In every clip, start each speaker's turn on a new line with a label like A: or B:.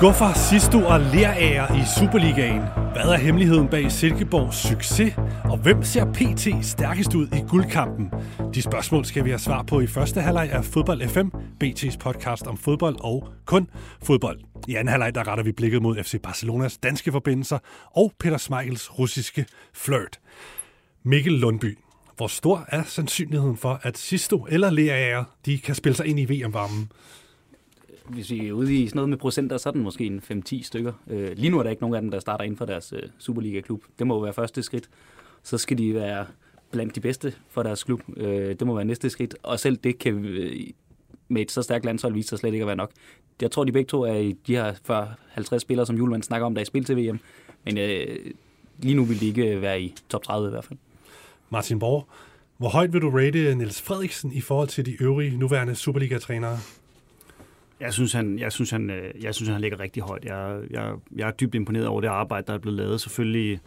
A: Skuffer Sisto og Lerager i Superligaen? Hvad er hemmeligheden bag Silkeborgs succes? Og hvem ser PT stærkest ud i guldkampen? De spørgsmål skal vi have svar på i første halvleg af Fodbold FM, BT's podcast om fodbold og kun fodbold. I anden halvleg der retter vi blikket mod FC Barcelonas danske forbindelser og Peter Smeichels russiske flirt. Mikkel Lundby, hvor stor er sandsynligheden for, at Sisto eller Lerager de kan spille sig ind i VM-varmen?
B: Hvis vi er ude i sådan noget med procenter, så er den måske en 5-10 stykker. Øh, lige nu er der ikke nogen af dem, der starter inden for deres øh, Superliga-klub. Det må være første skridt. Så skal de være blandt de bedste for deres klub. Øh, det må være næste skridt. Og selv det kan øh, med et så stærkt landshold vise sig slet ikke at være nok. Jeg tror, de begge to er i de her 40-50 spillere, som Julemand snakker om, der er i spil til VM. Men øh, lige nu vil de ikke øh, være i top 30 i hvert fald.
A: Martin Borg, hvor højt vil du rate Niels Frederiksen i forhold til de øvrige nuværende Superliga-trænere?
C: Jeg synes, han, jeg synes, han, øh, jeg synes, han ligger rigtig højt. Jeg, jeg, jeg er dybt imponeret over det arbejde, der er blevet lavet. Selvfølgelig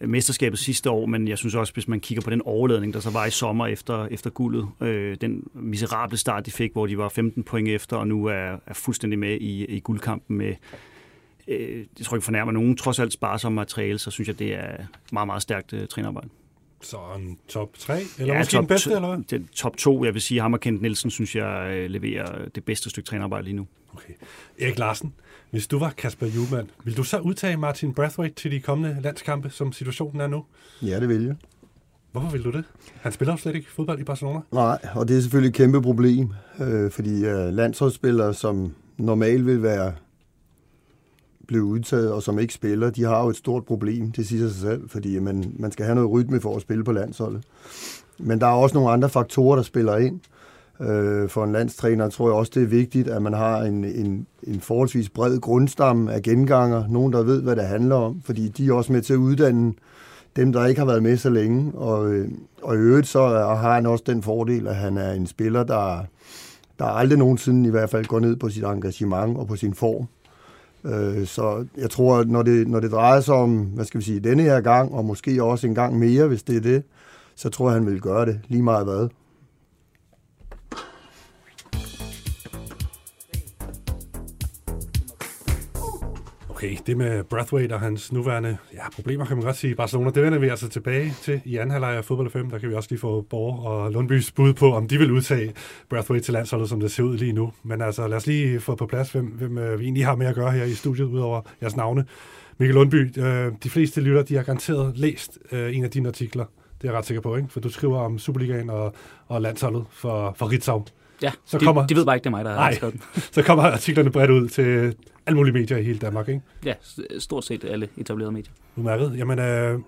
C: øh, mesterskabet sidste år, men jeg synes også, hvis man kigger på den overledning, der så var i sommer efter, efter guldet, øh, den miserable start, de fik, hvor de var 15 point efter, og nu er, er fuldstændig med i, i guldkampen med, øh, jeg tror ikke fornærmer nogen, trods alt sparsomme materiale, så synes jeg, det er meget, meget stærkt øh, trænerarbejde.
A: Så en top 3, eller ja, måske top, den bedste, eller hvad?
C: Den top 2, jeg vil sige, ham og Kent Nielsen, synes jeg øh, leverer det bedste stykke trænerarbejde lige nu.
A: Okay. Erik Larsen, hvis du var Kasper Juhlmann, vil du så udtage Martin Brathwaite til de kommende landskampe, som situationen er nu?
D: Ja, det vil jeg.
A: Hvorfor vil du det? Han spiller jo slet ikke fodbold i Barcelona.
D: Nej, og det er selvfølgelig et kæmpe problem, øh, fordi øh, landsholdsspillere, som normalt vil være blev udtaget, og som ikke spiller, de har jo et stort problem, det siger sig selv, fordi man, man skal have noget rytme for at spille på landsholdet. Men der er også nogle andre faktorer, der spiller ind. Øh, for en landstræner tror jeg også, det er vigtigt, at man har en, en, en forholdsvis bred grundstamme af genganger, nogen, der ved, hvad det handler om, fordi de er også med til at uddanne dem, der ikke har været med så længe. Og, øh, og i øvrigt så har han også den fordel, at han er en spiller, der, der aldrig nogensinde i hvert fald går ned på sit engagement og på sin form. Øh, så jeg tror, at når det, når det drejer sig om, hvad skal vi sige, denne her gang, og måske også en gang mere, hvis det er det, så tror jeg, han vil gøre det lige meget hvad.
A: Okay, det med Brathwaite og hans nuværende ja, problemer, kan man godt sige. Barcelona, det vender vi altså tilbage til i anden halvleg af fodbold 5. Der kan vi også lige få Borg og Lundbys bud på, om de vil udtage Brathwaite til landsholdet, som det ser ud lige nu. Men altså, lad os lige få på plads, hvem, hvem øh, vi egentlig har med at gøre her i studiet, udover jeres navne. Mikkel Lundby, øh, de fleste lytter, de har garanteret læst øh, en af dine artikler. Det er jeg ret sikker på, ikke? For du skriver om Superligaen og, og landsholdet for, for Ritzau.
B: Ja, så de, kommer, de ved bare ikke, det er mig, der har skrevet den.
A: så kommer artiklerne bredt ud til alle mulige medier i hele Danmark, ikke?
B: Ja, stort set alle etablerede medier.
A: Udmærket. Jamen, øh,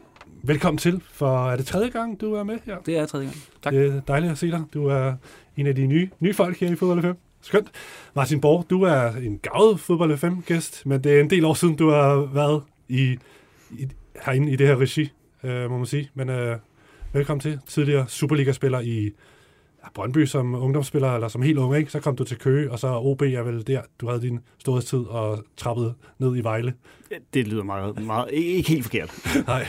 A: velkommen til, for er det tredje gang, du er med her?
B: Det er tredje gang. Tak.
A: Det er dejligt at se dig. Du er en af de nye, nye folk her i Fodbold 5. Skønt. Martin Borg, du er en gavet Fodbold 5-gæst, men det er en del år siden, du har været i, i herinde i det her regi, øh, må man sige. Men øh, velkommen til. Tidligere Superliga-spiller i Brøndby som ungdomsspiller, eller som helt ung, ikke? så kom du til Køge, og så OB er vel der, du havde din storhedstid og trappede ned i Vejle.
C: Det lyder meget, meget ikke helt forkert.
A: Nej,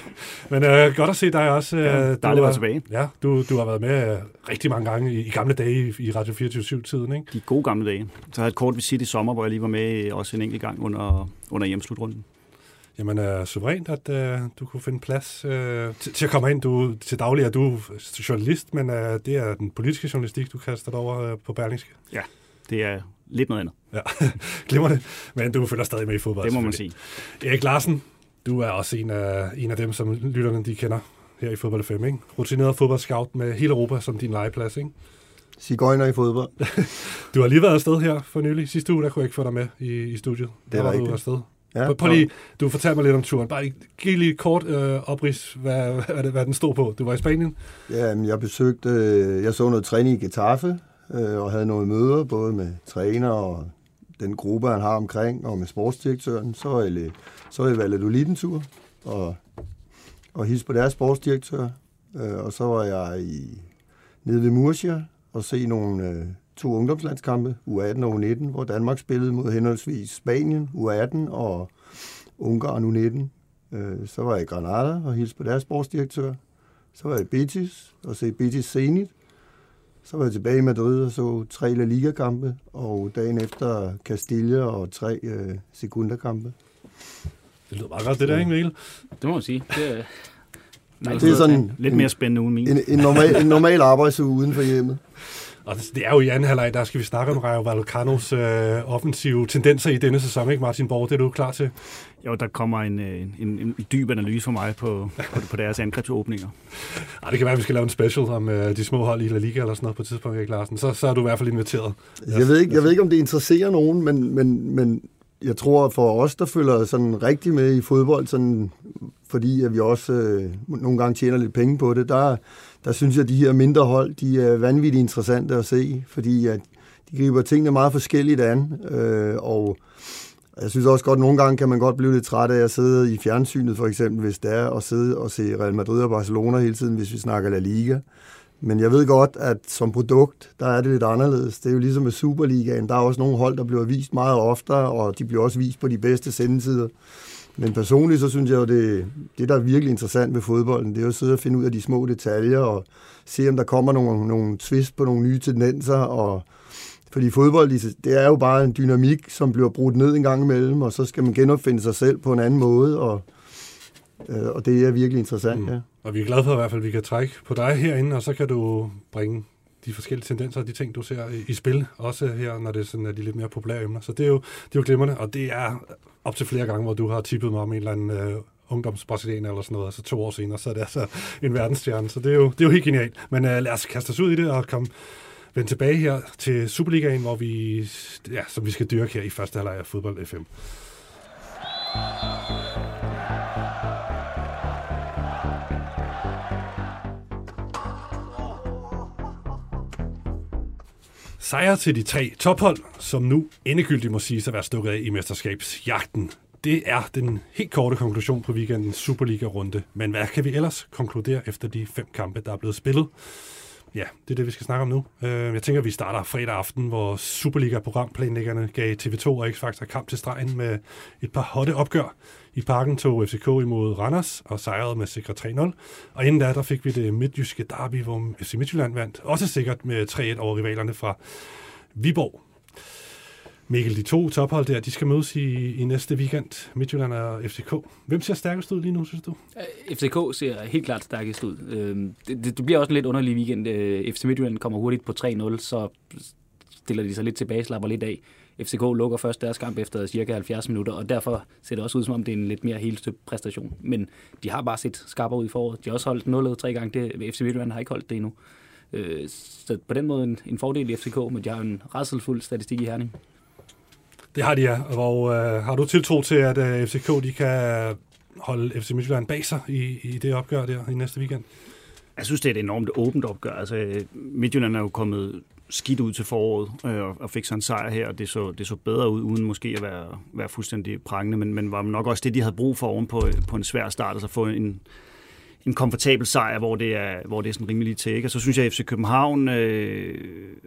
A: men øh, godt at se dig også.
C: Ja,
A: øh,
C: dejligt at være tilbage.
A: Ja, du, du har været med øh, rigtig mange gange i, i gamle dage i, i Radio 24-tiden, ikke?
C: De gode gamle dage. Så havde jeg et kort visit i sommer, hvor jeg lige var med også en enkelt gang under, under hjemslutrunden.
A: Jamen, uh, suverænt, at uh, du kunne finde plads uh, til, til at komme ind. Du, til daglig er du journalist, men uh, det er den politiske journalistik, du kaster dig over uh, på Berlingske.
C: Ja, det er lidt noget andet.
A: Ja, glemmer det. Men du følger stadig med i fodbold.
C: Det må man sige.
A: Erik Larsen, du er også en af, en af dem, som lytterne de kender her i Fodbold 5, ikke? Rutineret fodboldscout med hele Europa som din legeplads, ikke?
D: Sigøjner i fodbold.
A: du har lige været afsted her for nylig. Sidste uge, der kunne jeg ikke få dig med i, i studiet.
D: Det er
A: rigtigt. Du afsted. Ja, Prøv lige, du fortalte mig lidt om turen. Bare giv lige kort øh, oprids, hvad, hvad, hvad den stod på. Du var i Spanien?
D: Ja, jeg besøgte, øh, jeg så noget træning i Getafe, øh, og havde nogle møder, både med træner og den gruppe, han har omkring, og med sportsdirektøren. Så var jeg, så var jeg Valladolid en tur, og, og hilse på deres sportsdirektør. Øh, og så var jeg i, nede ved Murcia og se nogle øh, to ungdomslandskampe, U18 og U19, hvor Danmark spillede mod henholdsvis Spanien, U18 og Ungarn U19. Øh, så var jeg i Granada og hilste på deres sportsdirektør. Så var jeg i Betis og se Betis Zenit. Så var jeg tilbage i Madrid og så tre La Liga-kampe, og dagen efter Castilla og tre øh, Segunda-kampe.
A: Det lyder meget godt, det der, ikke Mikkel?
B: Det må man sige. Det, er-
D: Nej, det er sådan
C: Lidt
D: en,
C: mere spændende uden min.
D: en, en, normal, en normal arbejdsuge uden for hjemmet.
A: Og det er jo i anden halvleg, der skal vi snakke om Rayo Vallecanos øh, offensive tendenser i denne sæson, ikke Martin Borg? Det er du klar til?
C: Jo, der kommer en, øh, en, en, en dyb analyse for mig på, på, på deres angrebsåbninger.
A: Ej, det kan være, at vi skal lave en special om øh, de små hold i La Liga eller sådan noget på et tidspunkt, Erik Larsen. Så, så er du i hvert fald inviteret.
D: Jeg ved, ikke, jeg ved ikke, om det interesserer nogen, men, men, men jeg tror for os, der følger sådan rigtig med i fodbold, sådan, fordi at vi også øh, nogle gange tjener lidt penge på det, der, der synes jeg, at de her mindre hold, de er vanvittigt interessante at se, fordi at de griber tingene meget forskelligt an, øh, og jeg synes også godt, at nogle gange kan man godt blive lidt træt af at sidde i fjernsynet, for eksempel, hvis det er at sidde og se Real Madrid og Barcelona hele tiden, hvis vi snakker La Liga. Men jeg ved godt, at som produkt, der er det lidt anderledes. Det er jo ligesom med Superligaen. Der er også nogle hold, der bliver vist meget oftere, og de bliver også vist på de bedste sendetider. Men personligt, så synes jeg jo, det, det der er virkelig interessant ved fodbolden, det er jo at sidde og finde ud af de små detaljer, og se, om der kommer nogle, nogle twist på nogle nye tendenser, og fordi fodbold, det er jo bare en dynamik, som bliver brudt ned en gang imellem, og så skal man genopfinde sig selv på en anden måde, og, øh, og det er virkelig interessant,
A: Mm.
D: ja.
A: Og vi er glade for i hvert fald, at vi kan trække på dig herinde, og så kan du bringe de forskellige tendenser og de ting, du ser i, i spil, også her, når det er sådan, er de lidt mere populære emner. Så det er jo, det er jo glimrende, og det er op til flere gange, hvor du har tippet mig om en eller anden øh, ungdomsbrasilianer eller sådan noget, altså to år senere, så er det altså en verdensstjerne. Så det er jo, det er jo helt genialt. Men øh, lad os kaste os ud i det og komme vende tilbage her til Superligaen, hvor vi, ja, som vi skal dyrke her i første halvleg af fodbold FM. Sejr til de tre tophold, som nu endegyldigt må siges at være stukket af i mesterskabsjagten. Det er den helt korte konklusion på weekendens Superliga-runde. Men hvad kan vi ellers konkludere efter de fem kampe, der er blevet spillet? Ja, det er det, vi skal snakke om nu. Øh, Jeg tænker, at vi starter fredag aften, hvor Superliga-programplanlæggerne gav TV2 og X-Factor kamp til stregen med et par hotte opgør. I parken tog FCK imod Randers og sejrede med sikre 3-0. Og inden da, der fik vi det midtjyske derby, hvor FC Midtjylland vandt. Også sikkert med 3-1 over rivalerne fra Viborg. Mikkel, de to tophold der, de skal mødes i, i næste weekend. Midtjylland og FCK. Hvem ser stærkest ud lige nu, synes du?
B: Øh, FCK ser helt klart stærkest ud. Øhm, det, det, det bliver også en lidt underlig weekend. Øh, FC Midtjylland kommer hurtigt på 3-0, så stiller de sig lidt tilbage, slapper lidt af. FCK lukker først deres kamp efter cirka 70 minutter, og derfor ser det også ud, som om det er en lidt mere helstøbt præstation. Men de har bare set skarpere ud i foråret. De har også holdt 0 tre gange. Det, FC Midtjylland har ikke holdt det endnu. Øh, så på den måde en, en fordel i FCK, men de har en rædselfuld statistik i Herning.
A: Det har de, ja. Og øh, har du tiltro til, at øh, FCK de kan holde FC Midtjylland bag sig i, i det opgør der i næste weekend?
C: Jeg synes, det er et enormt åbent opgør. Altså, øh, Midtjylland er jo kommet skidt ud til foråret øh, og- fik sig en sejr her, og det så, det så bedre ud, uden måske at være, være fuldstændig prangende, men, men var nok også det, de havde brug for oven på, øh, på en svær start, altså få en, en komfortabel sejr, hvor det er, hvor det er sådan rimelig til. Ikke? Og så synes jeg, at FC København øh,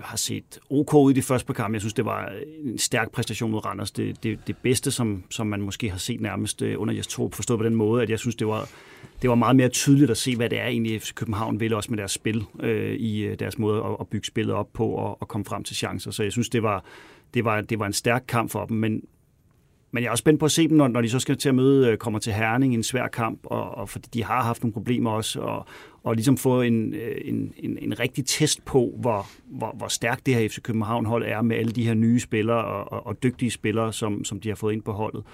C: har set OK ud i de første par kampe. Jeg synes, det var en stærk præstation mod Randers. Det, det, det bedste, som, som man måske har set nærmest øh, under Jes Torp, forstået på den måde, at jeg synes, det var, det var meget mere tydeligt at se, hvad det er egentlig FC København vil, også med deres spil, øh, i øh, deres måde at, at bygge spillet op på og, og komme frem til chancer. Så jeg synes, det var, det var, det var en stærk kamp for dem, men, men jeg er også spændt på at se dem, når, når de så skal til at møde, øh, kommer til Herning i en svær kamp, og, og fordi de har haft nogle problemer også, og, og ligesom få en, øh, en, en, en rigtig test på, hvor, hvor, hvor stærkt det her FC København-hold er med alle de her nye spillere og, og, og dygtige spillere, som, som de har fået ind på holdet.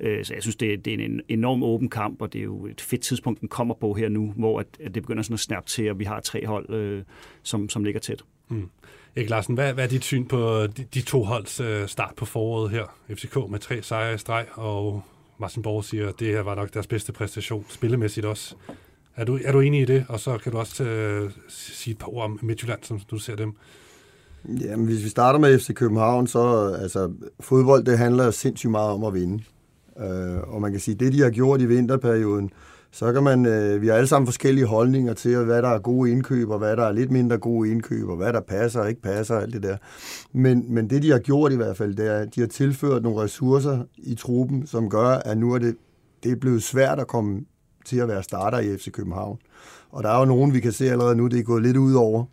C: Øh, så jeg synes, det er, det er en enorm åben kamp, og det er jo et fedt tidspunkt, den kommer på her nu, hvor at, at det begynder sådan at snappe til, og vi har tre hold, øh, som, som ligger tæt. Mm.
A: Erik Larsen, hvad, hvad er dit syn på de, de to holds øh, start på foråret her? FCK med tre sejre i streg, og Martin Borg siger, at det her var nok deres bedste præstation, spillemæssigt også. Er du, er du enig i det? Og så kan du også øh, sige et par ord om Midtjylland, som du ser dem.
D: Jamen, hvis vi starter med FC København, så altså, fodbold, det handler sindssygt meget om at vinde. Øh, og man kan sige, det de har gjort i vinterperioden, så kan man, øh, vi har alle sammen forskellige holdninger til, hvad der er gode indkøb, og hvad der er lidt mindre gode indkøb, og hvad der passer og ikke passer, og alt det der. Men, men det, de har gjort i hvert fald, det er, at de har tilført nogle ressourcer i truppen, som gør, at nu er det, det er blevet svært at komme til at være starter i FC København. Og der er jo nogen, vi kan se allerede nu, det er gået lidt ud over.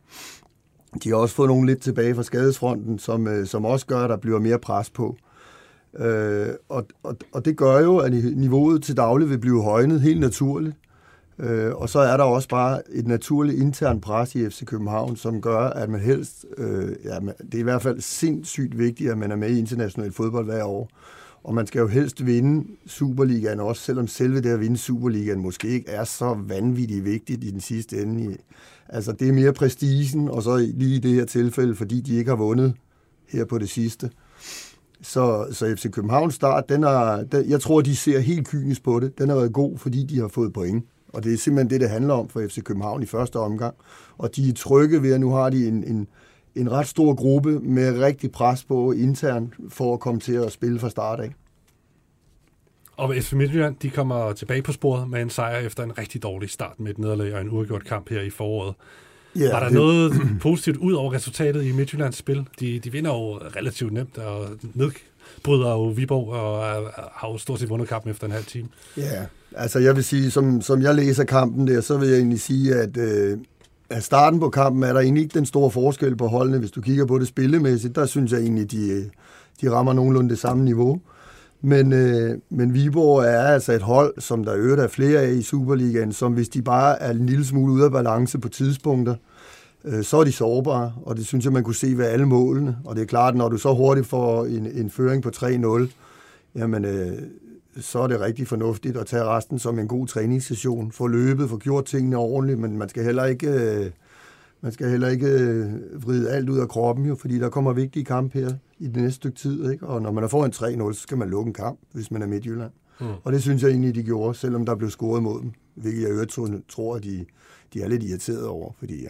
D: De har også fået nogle lidt tilbage fra skadesfronten, som, øh, som også gør, at der bliver mere pres på. Øh, og, og, og det gør jo, at niveauet til daglig vil blive højnet helt naturligt. Øh, og så er der også bare et naturligt intern pres i FC København, som gør, at man helst, øh, ja, det er i hvert fald sindssygt vigtigt, at man er med i international fodbold hver år. Og man skal jo helst vinde Superligaen også, selvom selve det at vinde Superligaen måske ikke er så vanvittigt vigtigt i den sidste ende. Altså det er mere prestigen, og så lige i det her tilfælde, fordi de ikke har vundet her på det sidste. Så, så FC Københavns start, den er, den, jeg tror, de ser helt kynisk på det. Den har været god, fordi de har fået point. Og det er simpelthen det, det handler om for FC København i første omgang. Og de er trygge ved, at nu har de en, en, en ret stor gruppe med rigtig pres på internt for at komme til at spille fra start af.
A: Og FC Midtjylland, de kommer tilbage på sporet med en sejr efter en rigtig dårlig start med et nederlag og en uafgjort kamp her i foråret. Yeah, var der det... noget positivt ud over resultatet i Midtjyllands spil? De, de vinder jo relativt nemt og nedbryder jo Viborg og har jo stort set vundet kampen efter en halv time.
D: Ja, yeah. altså jeg vil sige, som, som jeg læser kampen der, så vil jeg egentlig sige, at, øh, at starten på kampen er der egentlig ikke den store forskel på holdene. Hvis du kigger på det spillemæssigt, der synes jeg egentlig, de, de rammer nogenlunde det samme niveau. Men, øh, men Viborg er altså et hold, som der øvrigt er flere af i Superligaen, som hvis de bare er en lille smule ude af balance på tidspunkter, øh, så er de sårbare, og det synes jeg, man kunne se ved alle målene. Og det er klart, når du så hurtigt får en, en føring på 3-0, jamen, øh, så er det rigtig fornuftigt at tage resten som en god træningssession. Få løbet, få gjort tingene ordentligt, men man skal heller ikke... Øh, man skal heller ikke øh, vride alt ud af kroppen, jo, fordi der kommer vigtige kampe her i det næste stykke tid. Ikke? Og når man er foran 3-0, så skal man lukke en kamp, hvis man er Midtjylland. Mm. Og det synes jeg egentlig, de gjorde, selvom der blev scoret mod dem. Hvilket jeg øvrigt tror, at de, de er lidt irriteret over, fordi ja,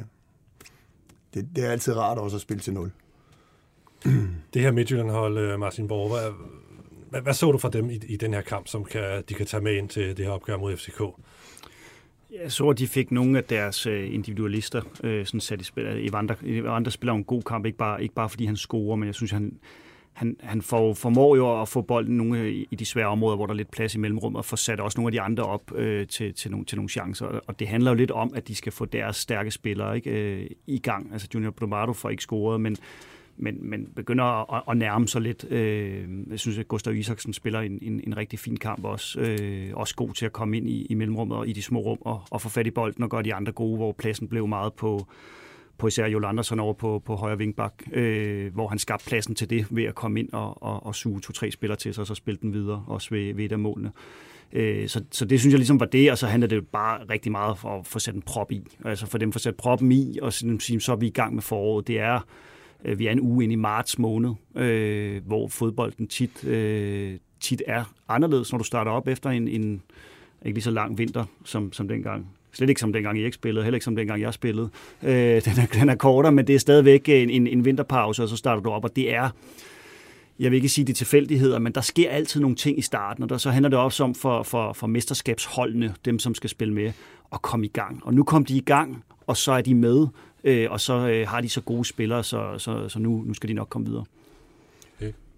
D: det, det er altid rart også at spille til 0.
A: Det her Midtjylland-hold, øh, Martin Borg, hvad, hvad, hvad så du fra dem i, i den her kamp, som kan, de kan tage med ind til det her opgør mod FCK?
C: Jeg så, at de fik nogle af deres øh, individualister øh, sådan sat i spil. Øh, Evander, øh, Evander spiller en god kamp, ikke bare, ikke bare fordi han scorer, men jeg synes, han, han, han får, formår jo at få bolden nogle i de svære områder, hvor der er lidt plads i mellemrummet, og få sat også nogle af de andre op øh, til, til, nogle, til nogle chancer. Og det handler jo lidt om, at de skal få deres stærke spillere ikke, øh, i gang. Altså Junior Brumado får ikke scoret, men men, men begynder at, at nærme sig lidt. Øh, jeg synes, at Gustav Isaksen spiller en, en, en rigtig fin kamp også. Øh, også god til at komme ind i, i mellemrummet og i de små rum og, og få fat i bolden og gøre de andre gode, hvor pladsen blev meget på, på især Joel Andersen over på, på højre vingbak, øh, hvor han skabte pladsen til det ved at komme ind og, og, og suge to-tre spillere til sig, og så spille den videre, også ved, ved et af målene. Øh, så, så det synes jeg ligesom var det, og så handler det bare rigtig meget for at få sat en prop i. Altså for dem at få sat proppen i, og så, så er vi i gang med foråret. Det er Øh, Øh, vi er en uge ind i marts måned, øh, hvor fodbolden tit, øh, tit er anderledes, når du starter op efter en, en ikke lige så lang vinter som, som dengang. Slet ikke som dengang I ikke spillede, heller ikke som dengang jeg spillede. Øh, den, er, den er kortere, men det er stadigvæk en, en, en vinterpause, og så starter du op, og det er jeg vil ikke sige, det er tilfældigheder, men der sker altid nogle ting i starten, og der, så handler det også om for, for, for mesterskabsholdene, dem som skal spille med, at komme i gang. Og nu kom de i gang, og så er de med, øh, og så øh, har de så gode spillere, så, så, så nu, nu skal de nok komme videre.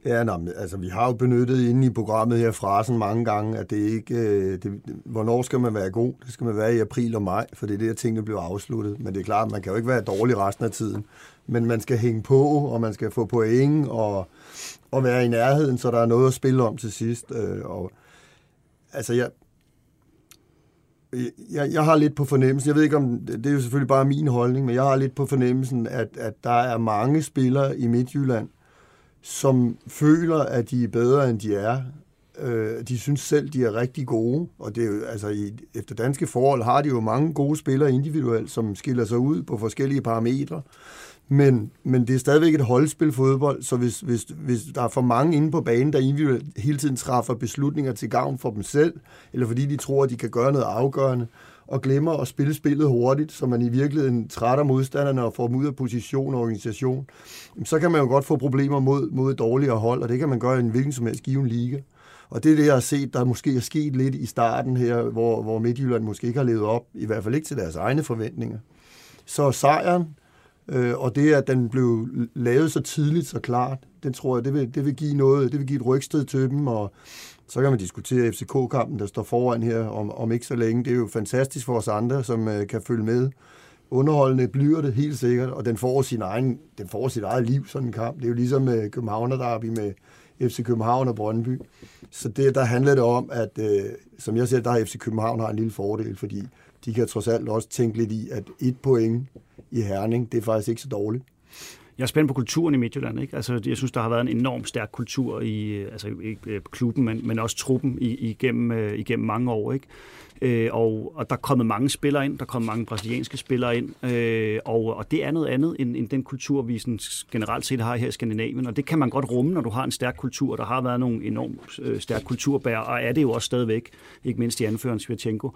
D: Ja, nå, altså vi har jo benyttet inde i programmet her frasen mange gange, at det ikke, øh, det, hvornår skal man være god? Det skal man være i april og maj, for det er der tingene bliver afsluttet. Men det er klart, man kan jo ikke være dårlig resten af tiden. Men man skal hænge på, og man skal få point, og, og være i nærheden, så der er noget at spille om til sidst. Øh, og, altså jeg, Øh, jeg, jeg har lidt på fornemmelsen, jeg ved ikke om, det er jo selvfølgelig bare min holdning, men jeg har lidt på fornemmelsen, at, at der er mange spillere i Midtjylland, som føler, at de er bedre, end de er. Øh, de synes selv, de er rigtig gode, og det er jo, altså, i, efter danske forhold har de jo mange gode spillere individuelt, som skiller sig ud på forskellige parametre. Men, men det er stadigvæk et holdspil fodbold, så hvis, hvis, hvis der er for mange inde på banen, der individuelt hele tiden træffer beslutninger til gavn for dem selv, eller fordi de tror, at de kan gøre noget afgørende, og glemmer at spille spillet hurtigt, så man i virkeligheden trætter modstanderne og får dem ud af position og organisation, så kan man jo godt få problemer mod, mod et dårligere hold, og det kan man gøre i en hvilken som helst given liga. Og det er det, jeg har set, der måske er sket lidt i starten her, hvor, hvor Midtjylland måske ikke har levet op, i hvert fald ikke til deres egne forventninger. Så sejren, Øh, og det, at den blev lavet så tidligt, så klart, den tror jeg, det vil, det vil give noget, det vil give et rygsted til dem, og så kan man diskutere FCK-kampen, der står foran her om, om ikke så længe. Det er jo fantastisk for os andre, som øh, kan følge med Underholdende bliver det helt sikkert, og den får, sin egen, den får sit eget liv, sådan en kamp. Det er jo ligesom øh, med Københavner Derby med FC København og Brøndby. Så det, der handler det om, at øh, som jeg ser, der har FC København har en lille fordel, fordi de kan trods alt også tænke lidt i, at et point i Herning, det er faktisk ikke så dårligt.
C: Jeg er spændt på kulturen i Midtjylland. Ikke? Altså, jeg synes, der har været en enorm stærk kultur i øh, altså, ikke øh, klubben, men, men også truppen i, igennem, øh, igennem mange år. Ikke? Øh, og, og der er kommet mange spillere ind, der er kommet mange brasilianske spillere ind, øh, og, og det er noget andet end, end den kultur, vi sådan generelt set har her i Skandinavien, og det kan man godt rumme, når du har en stærk kultur. Der har været nogle enormt øh, stærk kulturbær, og er det jo også stadigvæk, ikke mindst i anføreren Svirchenko.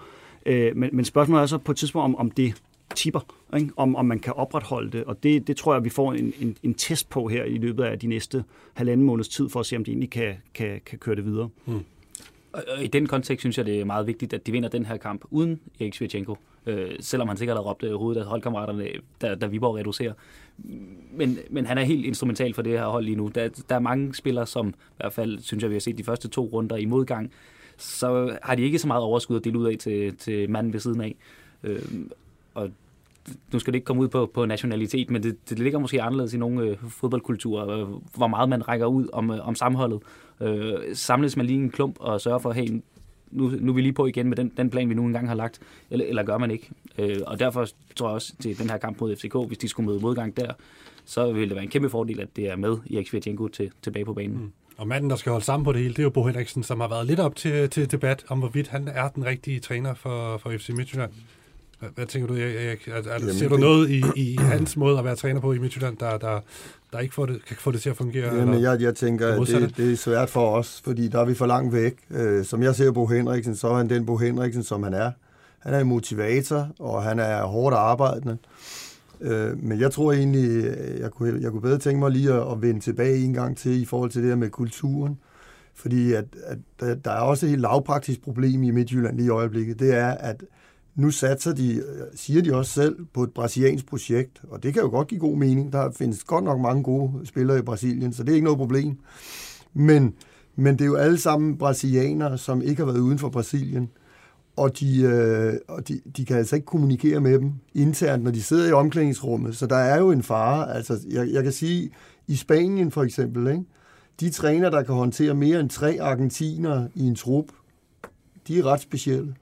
C: Øh, men, men spørgsmålet er så på et tidspunkt, om, om det tipper, ikke? Om, om man kan opretholde det. Og det, det tror jeg, vi får en, en, en test på her i løbet af de næste halvanden måneds tid, for at se, om de egentlig kan, kan, kan køre det videre. Mm.
B: Og i den kontekst synes jeg, det er meget vigtigt, at de vinder den her kamp uden Erik Svirchenko. Øh, selvom han sikkert har råbt øh, hovedet af holdkammeraterne, da, da Viborg reducerer. Men, men han er helt instrumental for det her hold lige nu. Der, der er mange spillere, som i hvert fald, synes jeg, vi har set de første to runder i modgang, så har de ikke så meget overskud at dele ud af til, til manden ved siden af. Øh, og nu skal det ikke komme ud på, på nationalitet, men det, det ligger måske anderledes i nogle øh, fodboldkulturer, øh, hvor meget man rækker ud om, øh, om samholdet. Øh, samles man lige en klump og sørger for, hey, nu, nu er vi lige på igen med den, den plan, vi nu engang har lagt, eller, eller gør man ikke. Øh, og derfor tror jeg også til den her kamp mod FCK, hvis de skulle møde modgang der, så ville det være en kæmpe fordel, at det er med i Svirtjenko til, tilbage på banen. Mm.
A: Og manden, der skal holde sammen på det hele, det er jo Bo Henriksen, som har været lidt op til, til debat om, hvorvidt han er den rigtige træner for, for FC Midtjylland. Hvad, hvad tænker du, Erik? Er, er, ser du noget i, i hans måde at være træner på i Midtjylland, der, der, der ikke får det, kan få det til at fungere?
D: Jamen, jeg, jeg tænker, det, det, det er svært for os, fordi der er vi for langt væk. Øh, som jeg ser Bo Henriksen, så er han den Bo Henriksen, som han er. Han er en motivator, og han er hårdt arbejdende. Øh, men jeg tror egentlig, jeg kunne, jeg kunne bedre tænke mig lige at, at vende tilbage en gang til i forhold til det her med kulturen. Fordi at, at der, der er også et helt lavpraktisk problem i Midtjylland lige i øjeblikket. Det er, at nu satser de, øh, siger de også selv, på et brasiliansk projekt, og det kan jo godt give god mening. Der findes godt nok mange gode spillere i Brasilien, så det er ikke noget problem. Men, men det er jo alle sammen brasilianere, som ikke har været uden for Brasilien, og de, øh, og de, de kan altså ikke kommunikere med dem internt, når de sidder i omklædningsrummet. Så der er jo en fare. Altså, jeg, jeg kan sige, i Spanien for eksempel, ikke? de træner, der kan håndtere mere end tre argentiner i en trup, de er ret specielle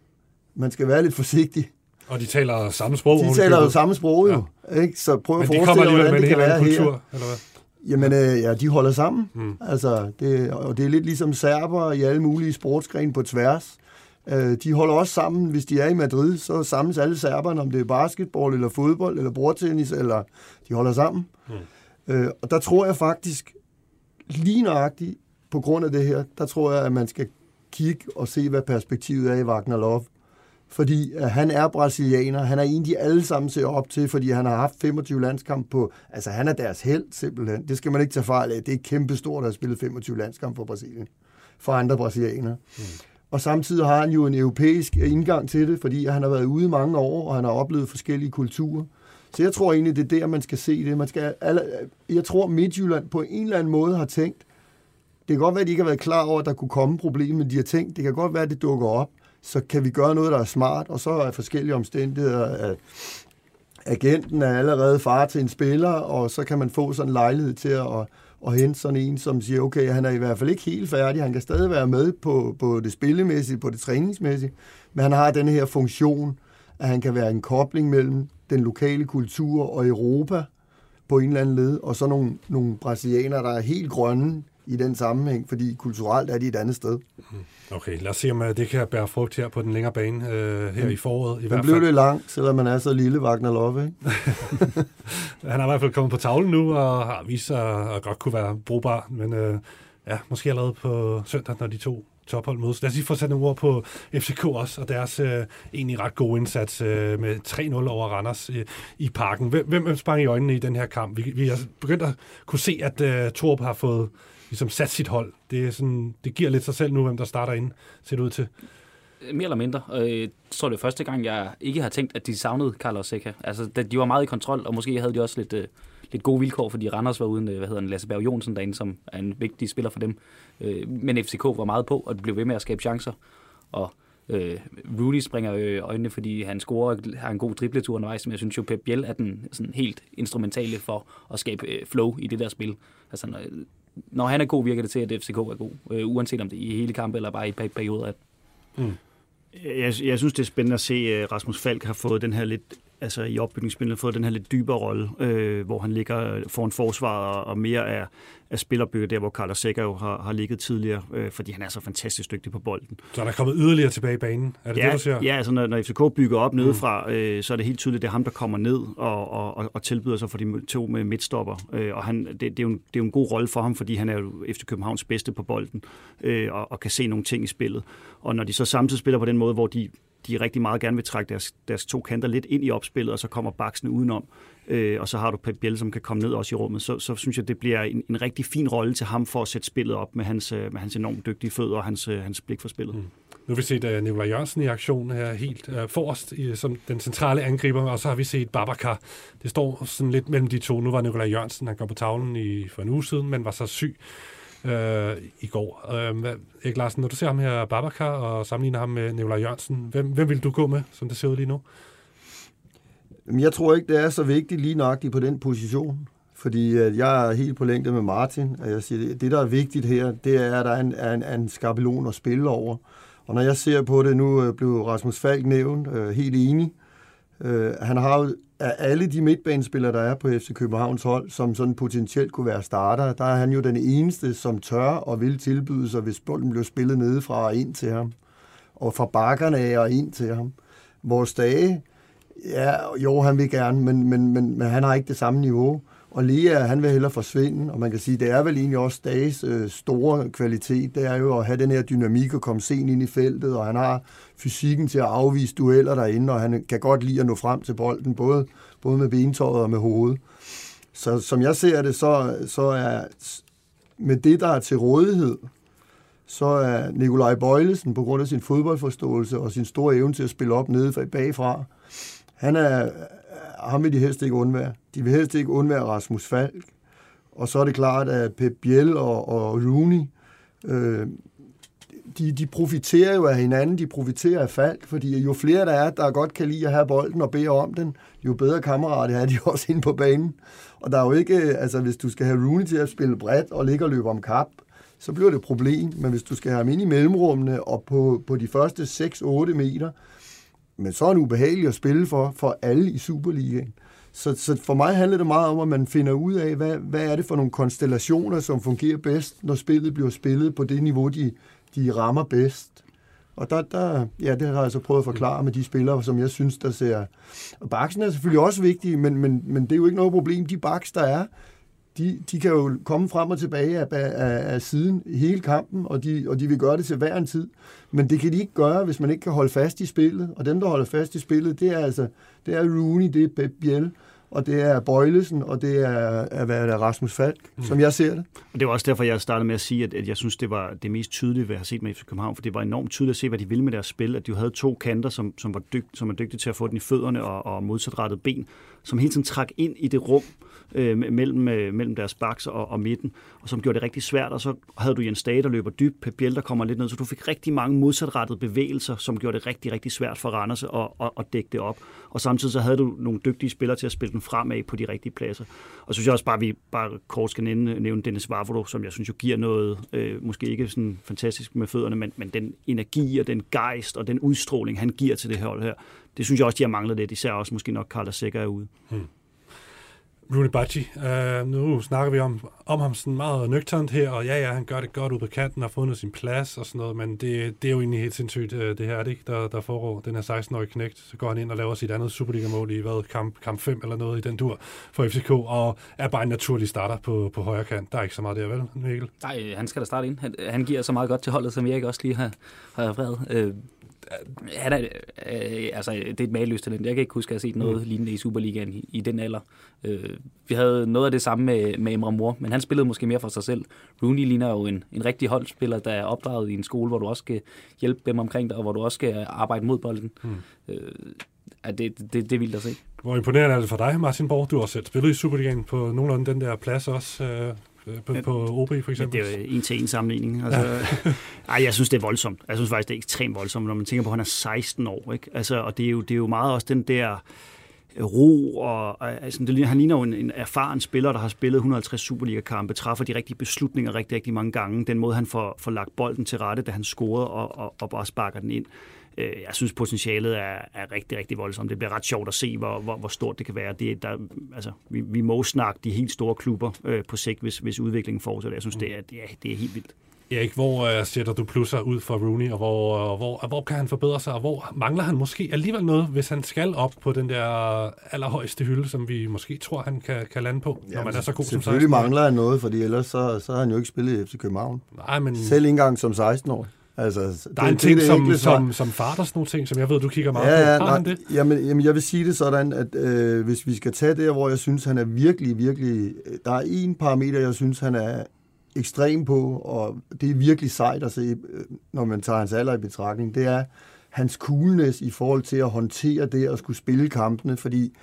D: man skal være lidt forsigtig.
A: Og de taler samme sprog?
D: De taler jo samme sprog, jo. Ja. Ikke? Så prøv at forestille dig, hvordan det kan være kultur, her. Eller hvad? Jamen, øh, ja, de holder sammen. Mm. Altså, det, og det er lidt ligesom serber i alle mulige sportsgrene på tværs. Øh, de holder også sammen, hvis de er i Madrid, så samles alle serberne, om det er basketball, eller fodbold, eller bordtennis, eller de holder sammen. Mm. Øh, og der tror jeg faktisk, lige nøjagtigt på grund af det her, der tror jeg, at man skal kigge og se, hvad perspektivet er i Wagner Love fordi uh, han er brasilianer. Han er en, de alle sammen ser op til, fordi han har haft 25 landskamp på... Altså, han er deres held, simpelthen. Det skal man ikke tage fejl af. Det er kæmpestort at have spillet 25 landskamp for Brasilien. For andre brasilianere. Mm. Og samtidig har han jo en europæisk indgang til det, fordi han har været ude mange år, og han har oplevet forskellige kulturer. Så jeg tror egentlig, det er der, man skal se det. Man skal, jeg tror, Midtjylland på en eller anden måde har tænkt, det kan godt være, at de ikke har været klar over, at der kunne komme problemer, men de har tænkt, det kan godt være, at det dukker op så kan vi gøre noget, der er smart, og så er forskellige omstændigheder, at agenten er allerede far til en spiller, og så kan man få sådan en lejlighed til at, at, hente sådan en, som siger, okay, han er i hvert fald ikke helt færdig, han kan stadig være med på, på det spillemæssige, på det træningsmæssige, men han har den her funktion, at han kan være en kobling mellem den lokale kultur og Europa på en eller anden led, og så nogle, nogle brasilianere, der er helt grønne i den sammenhæng, fordi kulturelt er de et andet sted.
A: Okay, lad os se, om øh, det kan bære frugt her på den længere bane øh, her mm. i foråret. I
D: Den hvert blev det langt, selvom man er så lille, Wagner Love, ikke?
A: Han har i hvert fald kommet på tavlen nu, og har vist sig at godt kunne være brugbar, men øh, ja, måske allerede på søndag, når de to tophold mødes. Lad os lige få sat nogle ord på FCK også, og deres øh, egentlig ret gode indsats øh, med 3-0 over Randers øh, i parken. Hvem, hvem sprang i øjnene i den her kamp? Vi, vi har begyndt at kunne se, at øh, Torp har fået ligesom sat sit hold. Det, er sådan, det giver lidt sig selv nu, hvem der starter ind, ser det ud til.
B: Øh, mere eller mindre. Øh, jeg tror, det er første gang, jeg ikke har tænkt, at de savnede Carlos Seca. Altså, de var meget i kontrol, og måske havde de også lidt, øh, lidt gode vilkår, fordi Randers var uden, hvad hedder han, Lasse Berg Jonsen derinde, som er en vigtig spiller for dem. Men FCK var meget på, og det blev ved med at skabe chancer. Og Øh, Rooney springer øjnene, fordi han scorer har en god dribletur undervejs, men jeg synes jo, Pep Biel er den sådan helt instrumentale for at skabe øh, flow i det der spil. Altså, når, han er god, virker det til, at FCK er god, øh, uanset om det er i hele kampen eller bare i perioder af
C: mm. Jeg, jeg synes, det er spændende at se, at Rasmus Falk har fået den her lidt altså i opbygningsspillet fået den her lidt dybere rolle, øh, hvor han ligger foran forsvaret og mere er, er spillerbygget der, hvor Carlos Sækker jo har, har ligget tidligere, øh, fordi han er så fantastisk dygtig på bolden.
A: Så han er kommet yderligere tilbage i banen? Er det
C: ja,
A: det, du siger?
C: Ja, altså når, når FCK bygger op nedefra, mm. øh, så er det helt tydeligt, det er ham, der kommer ned og, og, og, og tilbyder sig for de to med midtstopper. Øh, og han, det, det, er jo en, det er jo en god rolle for ham, fordi han er jo efter Københavns bedste på bolden øh, og, og kan se nogle ting i spillet. Og når de så samtidig spiller på den måde, hvor de de rigtig meget gerne vil trække deres, deres to kanter lidt ind i opspillet, og så kommer baksene udenom, øh, og så har du Pep Biel, som kan komme ned også i rummet, så, så synes jeg, det bliver en, en rigtig fin rolle til ham for at sætte spillet op med hans, øh, med hans enormt dygtige fødder og hans, øh, hans blik for spillet. Mm.
A: Nu har vi set øh, uh, Nikolaj Jørgensen i aktion her helt uh, forrest i, som den centrale angriber, og så har vi set Babacar. Det står sådan lidt mellem de to. Nu var Nikolaj Jørgensen, han kom på tavlen i, for en uge siden, men var så syg øh, i går. Øh, Erik Larsen, når du ser ham her, Babacar, og sammenligner ham med Nikolaj Jørgensen, hvem, hvem vil du gå med, som det ser ud lige nu?
D: Jeg tror ikke, det er så vigtigt lige nøjagtigt på den position. Fordi øh, jeg er helt på længde med Martin, og jeg siger, det der er vigtigt her, det er, at der er en, er en, er en skabelon at spille over. Og når jeg ser på det, nu øh, blev Rasmus Falk nævnt, øh, helt enig. Øh, han har jo af alle de midtbanespillere, der er på FC Københavns hold, som sådan potentielt kunne være starter, der er han jo den eneste, som tør og vil tilbyde sig, hvis bolden bliver spillet nedefra og ind til ham. Og fra bakkerne af og ind til ham. Vores dage, ja, jo, han vil gerne, men, men, men, men han har ikke det samme niveau. Og Lea, han vil hellere forsvinde, og man kan sige, det er vel egentlig også Dages øh, store kvalitet, det er jo at have den her dynamik og komme sent ind i feltet, og han har fysikken til at afvise dueller derinde, og han kan godt lide at nå frem til bolden, både, både med bentøjet og med hovedet. Så som jeg ser det, så, så er med det, der er til rådighed, så er Nikolaj Bøjlesen, på grund af sin fodboldforståelse og sin store evne til at spille op nede bagfra, han er, ham vil de helst ikke undvære. De vil helst ikke undvære Rasmus Falk. Og så er det klart, at Pep Biel og, og Rooney, øh, de, de profiterer jo af hinanden, de profiterer af Falk, fordi jo flere der er, der godt kan lide at have bolden og bede om den, jo bedre kammerater er de også inde på banen. Og der er jo ikke, øh, altså hvis du skal have Rooney til at spille bredt og ligge og løbe om kap, så bliver det et problem. Men hvis du skal have ham ind i mellemrummene og på, på de første 6-8 meter, men så er det ubehageligt at spille for, for alle i Superligaen. Så, så for mig handler det meget om, at man finder ud af, hvad, hvad er det for nogle konstellationer, som fungerer bedst, når spillet bliver spillet på det niveau, de, de rammer bedst. Og der, der, ja, det har jeg altså prøvet at forklare med de spillere, som jeg synes, der ser... Og baksen er selvfølgelig også vigtig, men, men, men det er jo ikke noget problem. De baks, der er, de, de kan jo komme frem og tilbage af, af, af siden hele kampen, og de, og de vil gøre det til hver en tid. Men det kan de ikke gøre, hvis man ikke kan holde fast i spillet. Og dem, der holder fast i spillet, det er altså det er Rooney, det er Pep Biel, og det er Bøjlesen, og det er, er, hvad er det, Rasmus Falk, mm. som jeg ser det.
C: Og det var også derfor, jeg startede med at sige, at, at jeg synes, det var det mest tydelige, hvad jeg har set med FC København, for det var enormt tydeligt at se, hvad de ville med deres spil, at de havde to kanter, som, som, var dygt, som er dygtige til at få den i fødderne og, og modsatrettet ben, som hele tiden trak ind i det rum, øh, mellem, øh, mellem deres baks og, og midten, og som gjorde det rigtig svært. Og så havde du Jens Dage, der løber dybt, Pep Biel, der kommer lidt ned, så du fik rigtig mange modsatrettede bevægelser, som gjorde det rigtig, rigtig svært for Randers at, at, at dække det op. Og samtidig så havde du nogle dygtige spillere til at spille den fremad på de rigtige pladser. Og så synes jeg også bare, at vi bare kort skal nævne, nævne Dennis Vavro, som jeg synes jo giver noget, øh, måske ikke sådan fantastisk med fødderne, men, men den energi og den gejst og den udstråling, han giver til det hold her, det synes jeg også, de har manglet lidt, især også måske nok Carlos Sækker er ude. Hmm.
A: Rooney Bacci. Uh, nu snakker vi om, om ham sådan meget nøgternt her, og ja, ja, han gør det godt ud på kanten, har fundet sin plads og sådan noget, men det, det er jo egentlig helt sindssygt, uh, det her, er det ikke, der, der foregår. Den her 16-årige knægt, så går han ind og laver sit andet Superliga-mål i hvad, kamp, kamp 5 eller noget i den dur for FCK, og er bare en naturlig starter på, på højre kant. Der er ikke så meget der, vel, Mikkel?
B: Nej, han skal da starte ind. Han, han giver så meget godt til holdet, som jeg ikke også lige har, har refereret. Uh, han er, øh, altså, det er et maløst talent. Jeg kan ikke huske, at jeg har set noget mm. lignende i Superligaen i, i den alder. Øh, vi havde noget af det samme med, med Emre Mor, men han spillede måske mere for sig selv. Rooney ligner jo en, en rigtig holdspiller, der er opdraget i en skole, hvor du også skal hjælpe dem omkring dig, og hvor du også skal arbejde mod bolden. Mm. Øh, ja, det, det, det er vildt at se.
A: Hvor imponerende er det for dig, Martin Borg? Du har også selv spillet i Superligaen på nogenlunde den der plads også. Øh, øh, på, på OB for eksempel?
C: Ja, det er jo en til en sammenligning. Altså, ja. ej, jeg synes, det er voldsomt. Jeg synes faktisk, det er ekstremt voldsomt, når man tænker på, at han er 16 år. Ikke? Altså, og det er, jo, det er jo meget også den der ro, og altså, det, han ligner jo en, en erfaren spiller, der har spillet 150 Superliga-kampe, træffer de rigtige beslutninger rigtig, rigtig mange gange. Den måde, han får, får lagt bolden til rette, da han scorede, og, og, og bare sparker den ind. Øh, jeg synes, potentialet er, er rigtig, rigtig voldsomt. Det bliver ret sjovt at se, hvor, hvor, hvor stort det kan være. Det, der, altså, vi, vi må snakke de helt store klubber øh, på sigt, hvis, hvis udviklingen fortsætter. Jeg synes, det er, det er, det er helt vildt.
A: Erik, hvor uh, sætter du plusser ud for Rooney, og hvor, uh, hvor, hvor kan han forbedre sig, og hvor mangler han måske alligevel noget, hvis han skal op på den der allerhøjeste hylde, som vi måske tror, han kan, kan lande på, ja, når man er så god som 16
D: Selvfølgelig mangler han noget, fordi ellers så, så har han jo ikke spillet i FC København.
A: Nej, men...
D: Selv engang som 16 år. Altså,
A: der er det, en ting det, som, som, som, som far, der sådan nogle ting, som jeg ved, du kigger meget
D: ja, ja,
A: på.
D: Har han det? Jamen, jamen, jeg vil sige det sådan, at øh, hvis vi skal tage det, hvor jeg synes, han er virkelig, virkelig... Der er en parameter, jeg synes, han er ekstrem på, og det er virkelig sejt at se, øh, når man tager hans alder i betragtning, det er hans coolness i forhold til at håndtere det og skulle spille kampene, fordi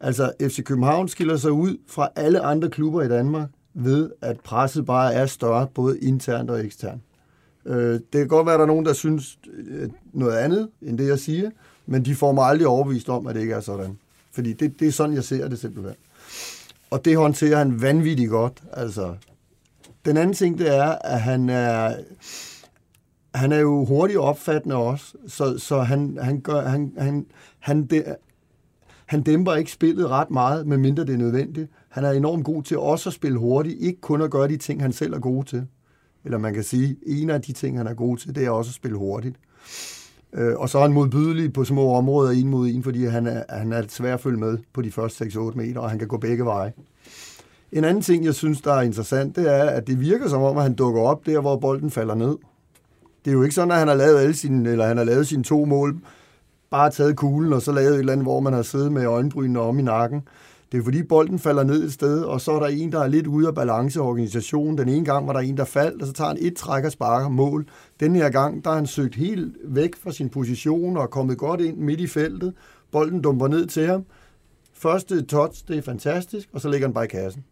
D: altså FC København skiller sig ud fra alle andre klubber i Danmark ved, at presset bare er større, både internt og eksternt. Øh, det kan godt være, at der er nogen, der synes øh, noget andet, end det jeg siger, men de får mig aldrig overbevist om, at det ikke er sådan. Fordi det, det er sådan, jeg ser det simpelthen. Og det håndterer han vanvittigt godt. Altså, den anden ting, det er, at han er, han er jo hurtigt opfattende også, så, så han, han, gør, han, han, han, de, han dæmper ikke spillet ret meget, medmindre det er nødvendigt. Han er enormt god til også at spille hurtigt, ikke kun at gøre de ting, han selv er god til. Eller man kan sige, en af de ting, han er god til, det er også at spille hurtigt. Øh, og så er han modbydelig på små områder, en mod en, fordi han er, han er svær at følge med på de første 6-8 meter, og han kan gå begge veje. En anden ting, jeg synes, der er interessant, det er, at det virker som om, at han dukker op der, hvor bolden falder ned. Det er jo ikke sådan, at han har lavet alle sine, eller han har lavet sine to mål, bare taget kuglen, og så lavet et eller andet, hvor man har siddet med øjenbrynene om i nakken. Det er fordi bolden falder ned et sted, og så er der en, der er lidt ude af balance organisationen. Den ene gang var der en, der faldt, og så tager han et træk og sparker mål. Den her gang, der er han søgt helt væk fra sin position og kommet godt ind midt i feltet. Bolden dumper ned til ham. Første touch, det er fantastisk, og så ligger han bare i kassen.